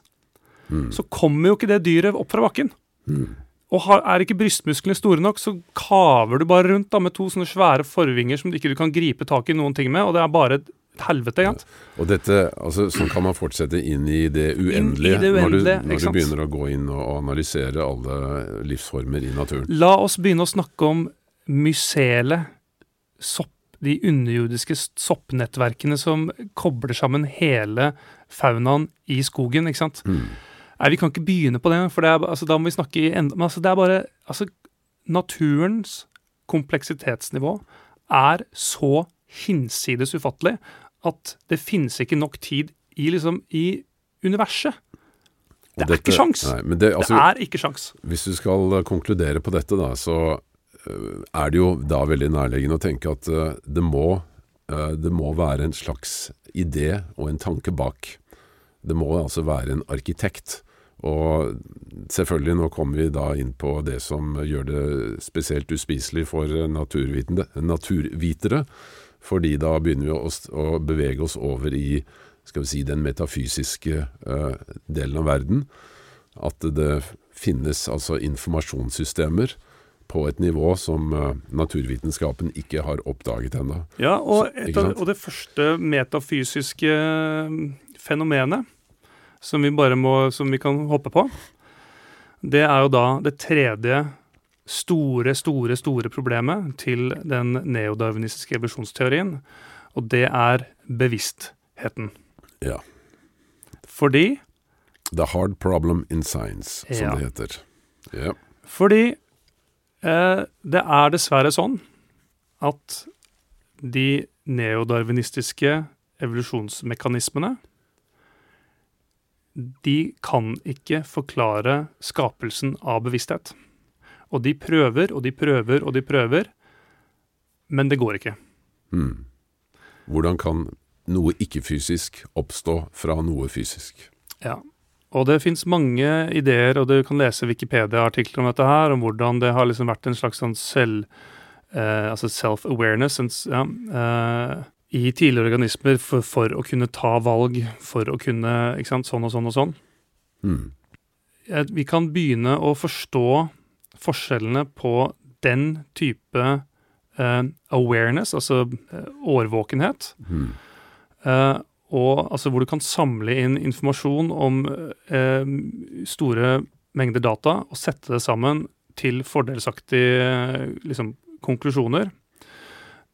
mm, så kommer jo ikke det dyret opp fra bakken. mm. Og har, er ikke brystmusklene store nok, så kaver du bare rundt da med to sånne svære forvinger som du ikke du kan gripe tak i noen ting med, og det er bare et helvete. ikke sant? Og dette, altså, sånn kan man fortsette inn i det uendelige, i det uendelige, når, du, når du begynner å gå inn og analysere alle livsformer i naturen. La oss begynne å snakke om mysele, sopp, de underjordiske soppnettverkene som kobler sammen hele faunaen i skogen, ikke sant? Mm. Nei, vi kan ikke begynne på det, for det er, altså, da må vi snakke i enda Men altså, det er bare Altså, naturens kompleksitetsnivå er så hinsides ufattelig at det finnes ikke nok tid i liksom i universet Det er ikke sjans. Nei, det, altså, det er ikke sjans. Hvis du skal konkludere på dette, da, så er det jo da veldig nærliggende å tenke at øh, det, må, øh, det må være en slags idé og en tanke bak. Det må altså være en arkitekt. Og selvfølgelig, nå kommer vi da inn på det som gjør det spesielt uspiselig for naturvitere. Fordi da begynner vi å, bevege oss over i skal vi si, den metafysiske øh, delen av verden. At det finnes altså informasjonssystemer på et nivå som øh, naturvitenskapen ikke har oppdaget ennå. Ja, og, Så- av, og det første metafysiske eh, fenomenet som vi bare må, som vi kan hoppe på, det er jo da det tredje store, store, store problemet til den neodarwinistiske evolusjonsteorien, og det er bevisstheten. Ja. Fordi The hard problem in science, som Ja. det heter. Ja. Fordi eh, det er dessverre sånn at de neodarwinistiske evolusjonsmekanismene de kan ikke forklare skapelsen av bevissthet. Og de prøver og de prøver og de prøver, men det går ikke. Hmm. Hvordan kan noe ikke-fysisk oppstå fra noe fysisk? Ja. Og det fins mange ideer, og du kan lese Wikipedia-artikler om dette her, om hvordan det har liksom vært en slags sånn selv... Eh, altså self-awareness ja, eh, i tidligere organismer for, for å kunne ta valg, for å kunne ikke sant, sånn og sånn og sånn. Eh, Vi kan begynne å forstå forskjellene på den type eh, awareness, altså eh, årvåkenhet, Hmm. Og altså hvor du kan samle inn informasjon om eh, store mengder data og sette det sammen til fordelsaktige liksom, konklusjoner.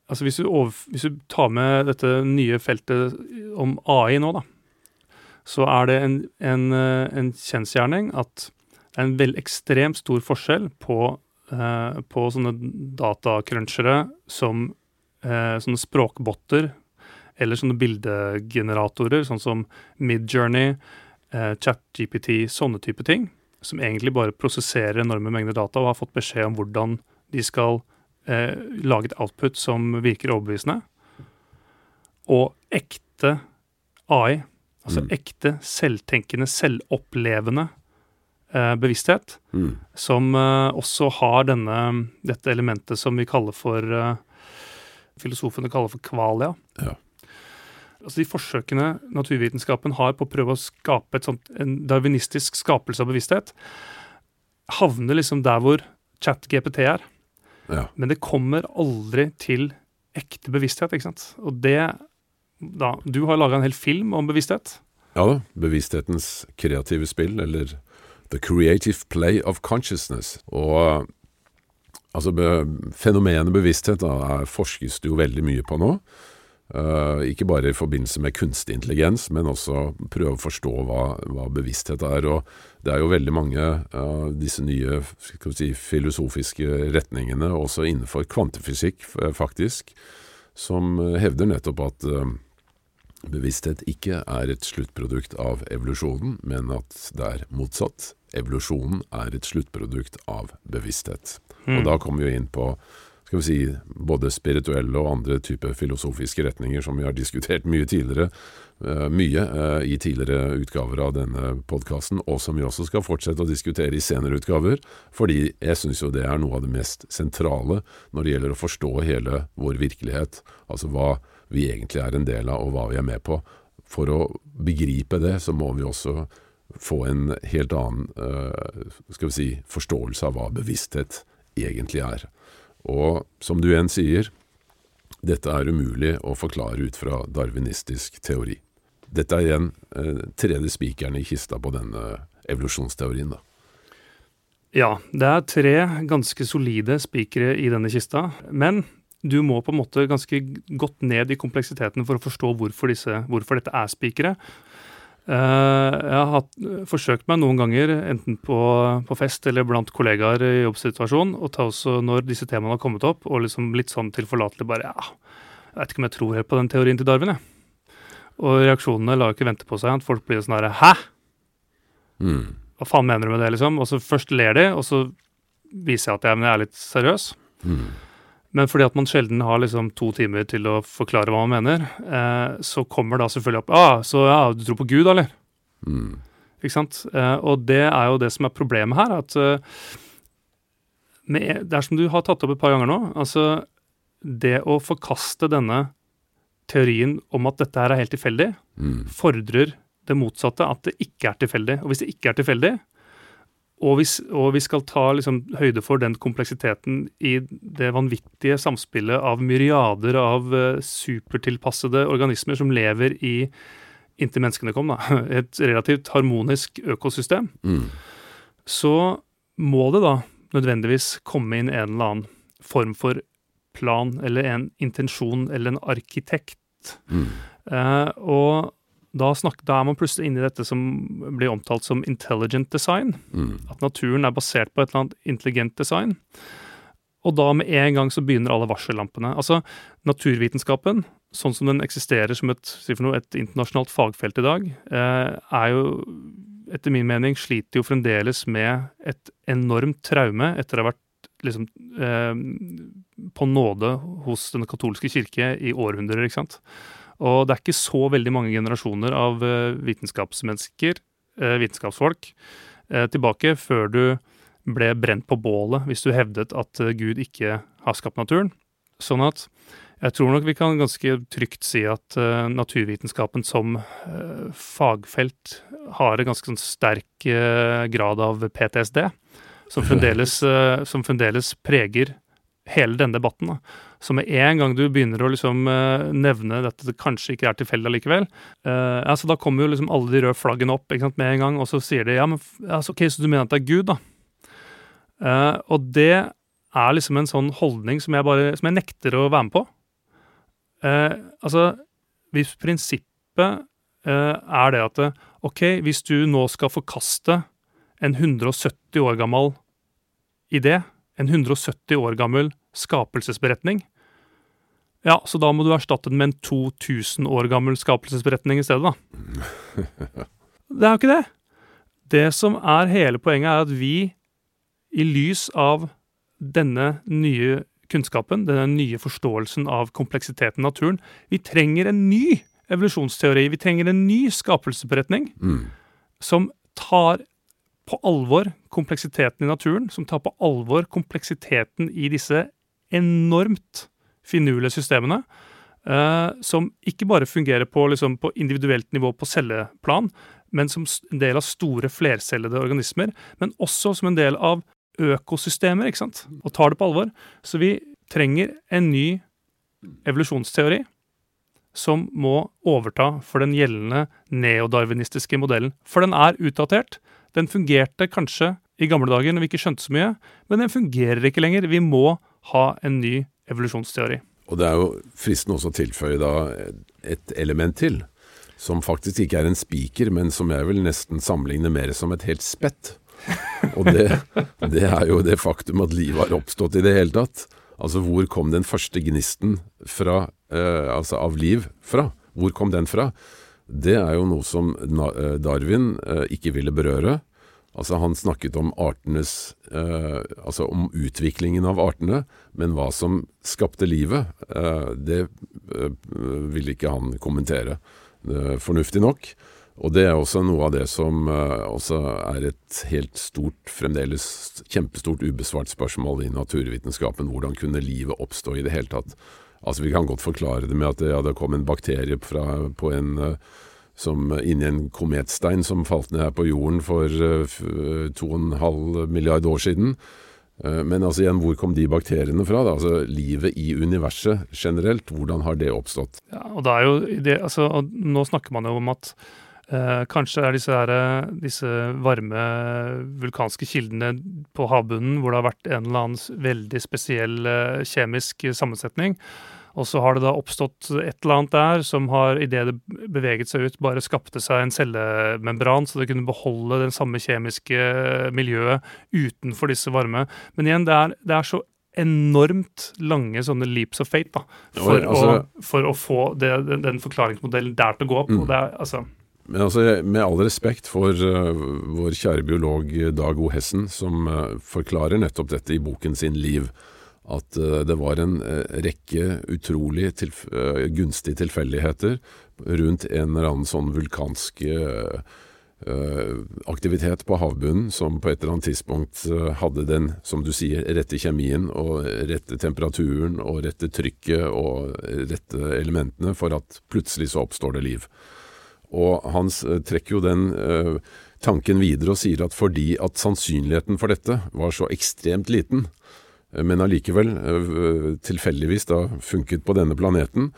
Altså hvis du, over, hvis du tar med dette nye feltet om AI nå, da, så er det en, en, eh, en kjensgjerning at det er en vel ekstremt stor forskjell på, eh, på sånne datacrunchere som eh, sånne språkbotter eller sånne bildegeneratorer, sånn som Midjourney, eh, ChatGPT, sånne type ting, som egentlig bare prosesserer enorme mengder data og har fått beskjed om hvordan de skal eh, lage et output som virker overbevisende. Og ekte AI, altså Mm. ekte selvtenkende, selvopplevende eh, bevissthet, mm. som eh, også har denne, dette elementet som vi kaller for eh, Filosofene kaller for kvalia. Ja. Altså De forsøkene naturvitenskapen har på å prøve å skape et sånt, en darwinistisk skapelse av bevissthet, havner liksom der hvor chat-GPT er. Ja. Men det kommer aldri til ekte bevissthet, ikke sant. Og det da, Du har laga en hel film om bevissthet. Ja da. Bevissthetens kreative spill, eller The Creative Play of Consciousness. Og altså be, fenomenet bevissthet da, forskes det jo veldig mye på nå. Eh, ikke bare i forbindelse med kunstig intelligens, men også prøve å forstå hva, hva bevissthet er. Og det er jo veldig mange av disse nye si, filosofiske retningene, også innenfor kvantefysikk faktisk, som eh, hevder nettopp at eh, bevissthet ikke er et sluttprodukt av evolusjonen, men at det er motsatt. Evolusjonen er et sluttprodukt av bevissthet. Mm. Og da kommer vi inn på skal vi si, både spirituelle og andre typer filosofiske retninger som vi har diskutert mye tidligere, eh, mye eh, i tidligere utgaver av denne podkasten, og som vi også skal fortsette å diskutere i senere utgaver, fordi jeg syns jo det er noe av det mest sentrale når det gjelder å forstå hele vår virkelighet, altså hva vi egentlig er en del av, og hva vi er med på. For å begripe det, så må vi også få en helt annen eh, skal vi si, forståelse av hva bevissthet egentlig er. Og som du igjen sier, dette er umulig å forklare ut fra darwinistisk teori. Dette er igjen eh, tredje spikeren i kista på denne evolusjonsteorien. da. Ja, det er tre ganske solide spikere i denne kista, men du må på en måte ganske godt ned i kompleksiteten for å forstå hvorfor, disse, hvorfor dette er spikere. Eh, jeg har hatt, forsøkt meg noen ganger, enten på, på fest eller blant kollegaer i jobbsituasjon, å ta også når disse temaene har kommet opp, og liksom litt sånn tilforlatelig bare ja, jeg vet ikke om jeg tror helt på den teorien til Darwin, jeg. Og reaksjonene lar ikke vente på seg. at Folk blir sånn herre Hæ? Mm. Hva faen mener du med det, liksom? Og så først ler de, og så viser jeg at jeg, jeg er litt seriøs. Mm. Men fordi at man sjelden har liksom to timer til å forklare hva man mener, eh, så kommer da selvfølgelig opp ah, så ja, du tror på Gud, eller? Mm. Ikke sant? Eh, og det er jo det som er problemet her. at eh, med, Det er som du har tatt opp et par ganger nå. altså Det å forkaste denne teorien om at dette her er helt tilfeldig, Mm. fordrer det motsatte, at det ikke er tilfeldig. Og hvis det ikke er tilfeldig, og, hvis, og vi skal ta liksom høyde for den kompleksiteten i det vanvittige samspillet av myriader av uh, supertilpassede organismer som lever i inntil menneskene kom, da, et relativt harmonisk økosystem, Mm. så må det da nødvendigvis komme inn en eller annen form for plan eller en intensjon eller en arkitekt. Mm. Uh, og da, snak, da er man plutselig inne i dette som blir omtalt som intelligent design. Mm. At naturen er basert på et eller annet intelligent design. Og da med en gang så begynner alle varsellampene. Altså, naturvitenskapen, sånn som den eksisterer som et, si noe, et internasjonalt fagfelt i dag, eh, er jo etter min mening sliter jo fremdeles med et enormt traume etter å ha vært liksom eh, på nåde hos Den katolske kirke i århundrer, ikke sant. Og det er ikke så veldig mange generasjoner av eh, vitenskapsmennesker, eh, vitenskapsfolk, eh, tilbake før du ble brent på bålet hvis du hevdet at Gud ikke har skapt naturen. Sånn at jeg tror nok vi kan ganske trygt si at naturvitenskapen som fagfelt har en ganske sånn sterk grad av PTSD, som fremdeles, som fremdeles preger hele denne debatten. Da. Så med en gang du begynner å liksom eh, nevne dette det kanskje ikke er tilfeldig allikevel, uh, altså da kommer jo liksom alle de røde flaggene opp sant, med en gang, og så sier de ja, men altså, ok, så du mener at det er Gud, da? Uh, og det er liksom en sånn holdning som jeg bare som jeg nekter å være med på. Eh, altså, hvis prinsippet eh, er det at eh, ok, hvis du nå skal forkaste en 170 år gammel idé, en 170 år gammel skapelsesberetning, ja, så da må du erstatte den med en 2000 år gammel skapelsesberetning i stedet, da. Det er jo ikke det. Det som er hele poenget, er at vi, i lys av denne nye kunnskapen, denne nye forståelsen av kompleksiteten i naturen, vi trenger en ny evolusjonsteori. Vi trenger en ny skapelsesberetning Mm. som tar på alvor kompleksiteten i naturen, som tar på alvor kompleksiteten i disse enormt finurlige systemene, eh, som ikke bare fungerer på, liksom, på individuelt nivå på celleplan, men som en del av store flercellede organismer, men også som en del av økosystemer, ikke sant, og tar det på alvor. Så vi trenger en ny evolusjonsteori som må overta for den gjeldende neodarwinistiske modellen. For den er utdatert. Den fungerte kanskje i gamle dager når vi ikke skjønte så mye, men den fungerer ikke lenger. Vi må ha en ny evolusjonsteori. Og det er jo fristende også å tilføye da et element til, som faktisk ikke er en spiker, men som jeg vil nesten sammenligne mer som et helt spett. Og det, det er jo det faktum at livet har oppstått i det hele tatt. Altså hvor kom den første gnisten fra, eh, altså av liv fra? Hvor kom den fra? Det er jo noe som eh, Darwin eh, ikke ville berøre. Altså Han snakket om artenes eh, Altså om utviklingen av artene, men hva som skapte livet, eh, det eh, ville ikke han kommentere eh, fornuftig nok. Og det er også noe av det som også er et helt stort, fremdeles kjempestort ubesvart spørsmål i naturvitenskapen. Hvordan kunne livet oppstå i det hele tatt? Altså Vi kan godt forklare det med at ja, det kom en bakterie fra, på en eh, som inni en kometstein som falt ned her på jorden for eh, og en halv milliard år siden. Eh, Men altså igjen, hvor kom de bakteriene fra? Da? Altså Livet i universet generelt, hvordan har det oppstått? Ja, og det jo det, altså, og Nå snakker man jo om at eh, kanskje er disse, her, eh, disse varme vulkanske kildene på havbunnen hvor det har vært en eller annen veldig spesiell eh, kjemisk sammensetning. Og så har det da oppstått et eller annet der som har, idet det beveget seg ut, bare skapte seg en cellemembran, så det kunne beholde den samme kjemiske miljøet utenfor disse varme. Men igjen, det er, det er så enormt lange sånne leaps of fate da, for, Ja, altså- å, for å få det, den, den forklaringsmodellen der til å gå opp. Mm. Og det er, altså, Men altså, med all respekt for uh, vår kjære biolog Dag O. Hessen, som uh, forklarer nettopp dette i boken sin Liv, at uh, det var en rekke utrolig tilf gunstige tilfeldigheter rundt en eller annen sånn vulkansk aktivitet på havbunnen som på et eller annet tidspunkt hadde den, som du sier, rette kjemien og rette temperaturen og rette trykket og rette elementene for at plutselig så oppstår det liv. Og han eh, trekker jo den uh, tanken videre og sier at fordi at sannsynligheten for dette var så ekstremt liten, uh, men allikevel tilfeldigvis da funket på denne planeten,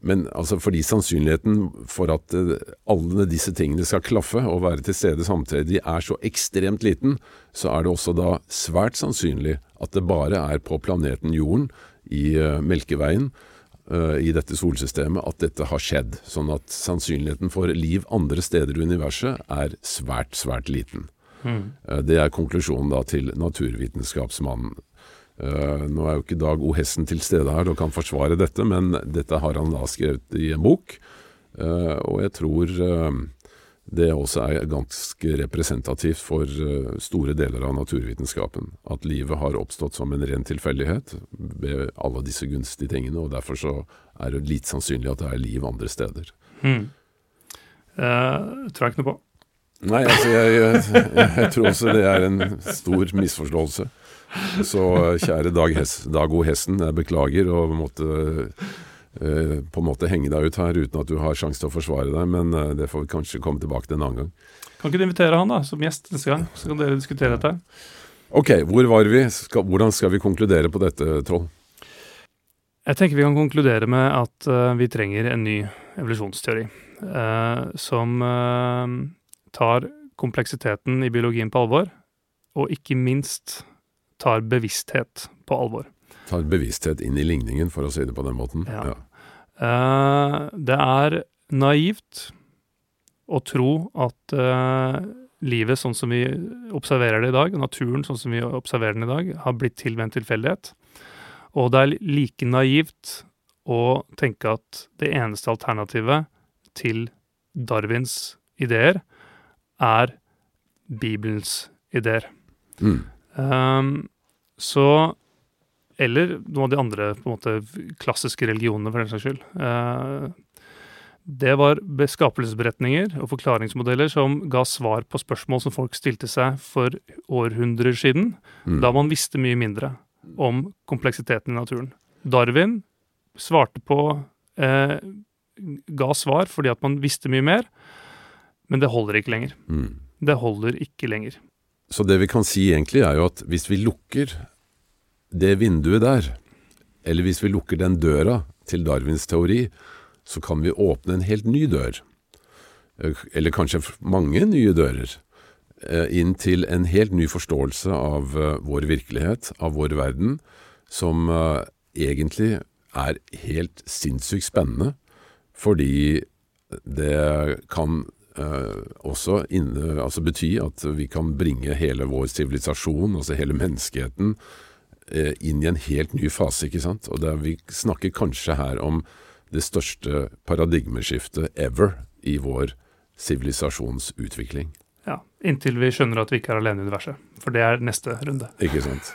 men altså fordi sannsynligheten for at alle disse tingene skal klaffe og være til stede samtidig er så ekstremt liten, så er det også da svært sannsynlig at det bare er på planeten Jorden, i Melkeveien, uh, i dette solsystemet at dette har skjedd, sånn at sannsynligheten for liv andre steder i universet er svært, svært liten. Mm. Uh, det er konklusjonen da til naturvitenskapsmannen. Uh, nå er jo ikke Dag O. Hessen til stede her og kan forsvare dette, men dette har han da skrevet i en bok. og jeg tror det også er ganske representativt for uh, store deler av naturvitenskapen. At livet har oppstått som en ren tilfeldighet ved alle disse gunstige tingene, og derfor så er det litt sannsynlig at det er liv andre steder. Hmm. Uh, tror jeg ikke noe på. Nei, altså jeg, jeg, jeg, tror også det er en stor misforståelse. Så kjære Dag, Hes, Dag O. Hesten, jeg beklager å måtte Eh, på en måte henge deg ut her uten at du har sjanse til å forsvare deg, men eh, det får vi kanskje komme tilbake til en annen gang. Kan ikke du invitere han da, som gjest neste gang, så kan dere diskutere dette? Ok, hvor var vi? Skal, hvordan skal vi konkludere på dette, Troll? Jeg tenker vi kan konkludere med at uh, vi trenger en ny evolusjonsteori. Uh, som uh, tar kompleksiteten i biologien på alvor, og ikke minst tar bevissthet på alvor tar bevissthet inn i ligningen, for å si det på den måten. Ja. Uh, det er naivt å tro at uh, livet sånn som vi observerer det i dag, naturen sånn som vi observerer den i dag, har blitt til ved en tilfeldighet. Og det er like naivt å tenke at det eneste alternativet til Darwins ideer er Bibelens ideer. Mm. Um, så eller noen av de andre måte, klassiske religionene, for den saks skyld. Eh, det var skapelsesberetninger og forklaringsmodeller som ga svar på spørsmål som folk stilte seg for århundrer siden, mm. da man visste mye mindre om kompleksiteten i naturen. Darwin svarte på eh, Ga svar fordi at man visste mye mer, men det holder ikke lenger. Mm. Det holder ikke lenger. Så det vi kan si egentlig, er jo at hvis vi lukker det vinduet der, eller hvis vi lukker den døra til Darwins teori, så kan vi åpne en helt ny dør. Eh, eller kanskje mange nye dører. Eh, inn til en helt ny forståelse av eh, vår virkelighet, av vår verden, som egentlig er helt sinnssykt spennende. Fordi det kan også inne, altså bety at vi kan bringe hele vår sivilisasjon, altså hele menneskeheten, Eh, inn i en helt ny fase, ikke sant. Og er, vi snakker kanskje her om det største paradigmeskiftet ever i vår sivilisasjonsutvikling. Ja, inntil vi skjønner at vi ikke er alene i universet. For det er neste runde. Ikke sant.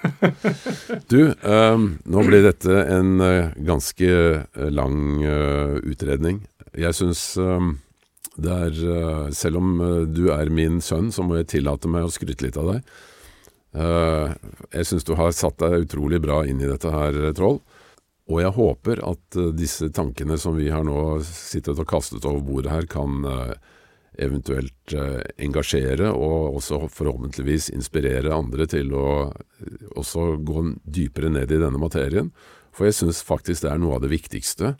Du, um, nå blir dette en uh, ganske uh, lang uh, utredning. Jeg syns um, det er Selv om du er min sønn, så må jeg tillate meg å skryte litt av deg. Eh, jeg syns du har satt deg utrolig bra inn i dette her, Troll. Og jeg håper at eh, disse tankene som vi har nå sittet og kastet over bordet her, kan eh, eventuelt engasjere og også forhåpentligvis inspirere andre til å også gå dypere ned i denne materien. For jeg syns faktisk det er noe av det viktigste.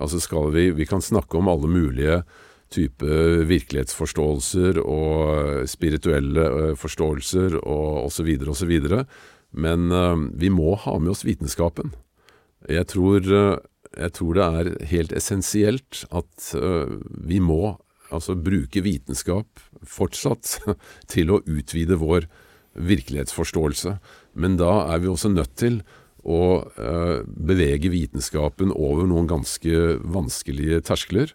Altså skal vi Vi kan snakke om alle mulige type virkelighetsforståelser og spirituelle eh, forståelser og osv. osv. Men uh, vi må ha med oss vitenskapen. Jeg tror, jeg tror det er helt essensielt at vi må altså bruke vitenskap fortsatt til å utvide vår virkelighetsforståelse. Men da er vi også nødt til å bevege vitenskapen over noen ganske vanskelige terskler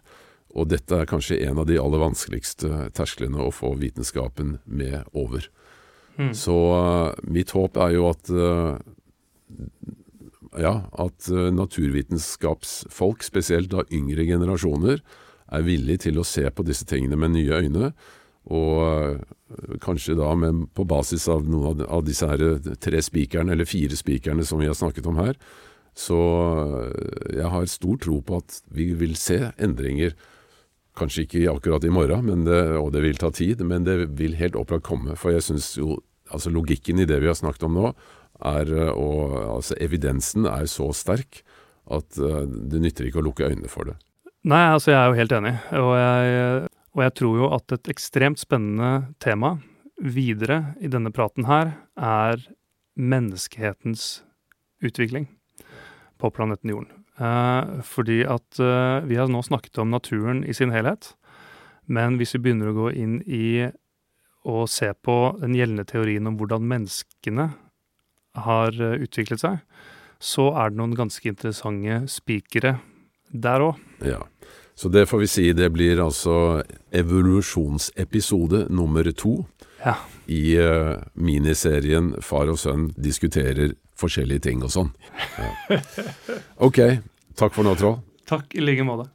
Og dette er kanskje en av de aller vanskeligste tersklene å få vitenskapen med over. Mm. Så uh, mitt håp er jo at uh, ja, at uh, naturvitenskapsfolk, spesielt da yngre generasjoner, er villig til å se på disse tingene med nye øyne. Og kanskje da med, på basis av noen av, av disse her tre spikerne, eller fire spikerne som vi har snakket om her. Så jeg har stor tro på at vi vil se endringer. Kanskje ikke akkurat i morgen, det, og det vil ta tid, men det vil helt opplagt komme. For jeg syns jo altså logikken i det vi har snakket om nå, er og altså evidensen er så sterk at uh, det nytter ikke å lukke øynene for det. Nei, altså jeg er jo helt enig, og jeg, og jeg tror jo at et ekstremt spennende tema videre i denne praten her er menneskehetens utvikling på planeten Jorden. Eh, fordi at eh, vi har nå snakket om naturen i sin helhet, men hvis vi begynner å gå inn i å se på den gjeldende teorien om hvordan menneskene har uh, utviklet seg, så er det noen ganske interessante spikere der òg. Ja. Så det får vi si, det blir altså evolusjonsepisode nummer to Ja. i uh, miniserien Far og sønn diskuterer forskjellige ting og sånn. Ja. Ok, takk for nå, Troll. Takk i like måte.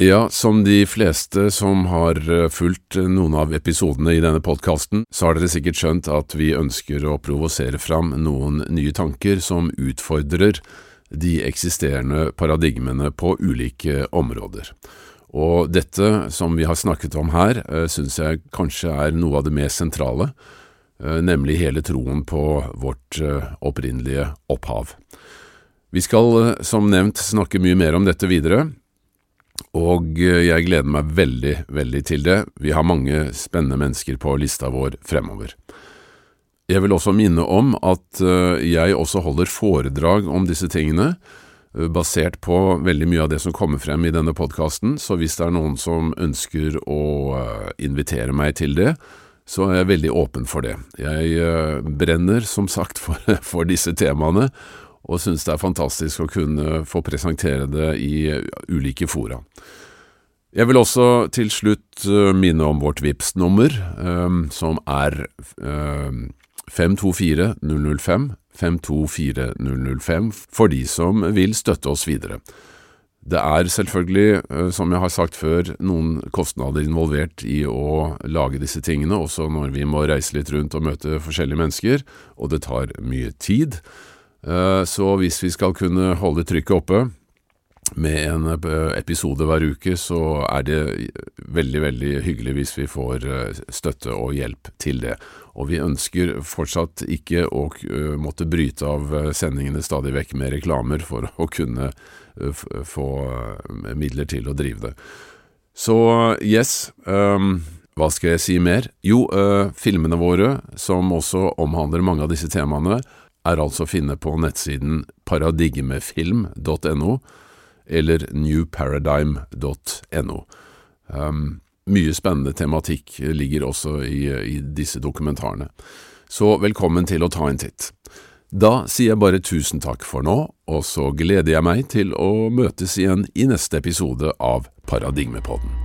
Ja, som de fleste som har eh, fulgt noen av episodene i denne podkasten, så har dere sikkert skjønt at vi ønsker å provosere fram noen nye tanker som utfordrer de eksisterende paradigmene på ulike områder. Og dette som vi har snakket om her, synes syns jeg kanskje er noe av det mest sentrale, eh, nemlig hele troen på vårt opprinnelige opphav. Vi skal som nevnt snakke mye mer om dette videre, og jeg gleder meg veldig, veldig til det. Vi har mange spennende mennesker på lista vår fremover. Jeg vil også minne om at jeg også holder foredrag om disse tingene, basert på veldig mye av det som kommer frem i denne podkasten, så hvis det er noen som ønsker å invitere meg til det, så er jeg veldig åpen for det. Jeg brenner som sagt for, for disse temaene, og synes det er fantastisk å kunne få presentere det i ulike fora. Jeg vil også til slutt minne om vårt vips nummer som er 524 005, 524 005, for de som vil støtte oss videre. Det er selvfølgelig, som jeg har sagt før, noen kostnader involvert i å lage disse tingene, også når vi må reise litt rundt og møte forskjellige mennesker, og det tar mye tid. Så hvis vi skal kunne holde trykket oppe med en episode hver uke, så er det veldig, veldig hyggelig hvis vi får støtte og hjelp til det. Og vi ønsker fortsatt ikke å måtte bryte av sendingene stadig vekk med reklamer for å kunne få midler til å drive det. Så yes, um, hva skal jeg si mer? Jo, uh, filmene våre, som også omhandler mange av disse temaene, er altså å finne på nettsiden paradigmefilm.no eller newparadigm.no. Um, mye spennende tematikk ligger også i, i disse dokumentarene. Så velkommen til å ta en titt. Da sier jeg bare tusen takk for nå, og så gleder jeg meg til å møtes igjen i neste episode av Paradigmepodden.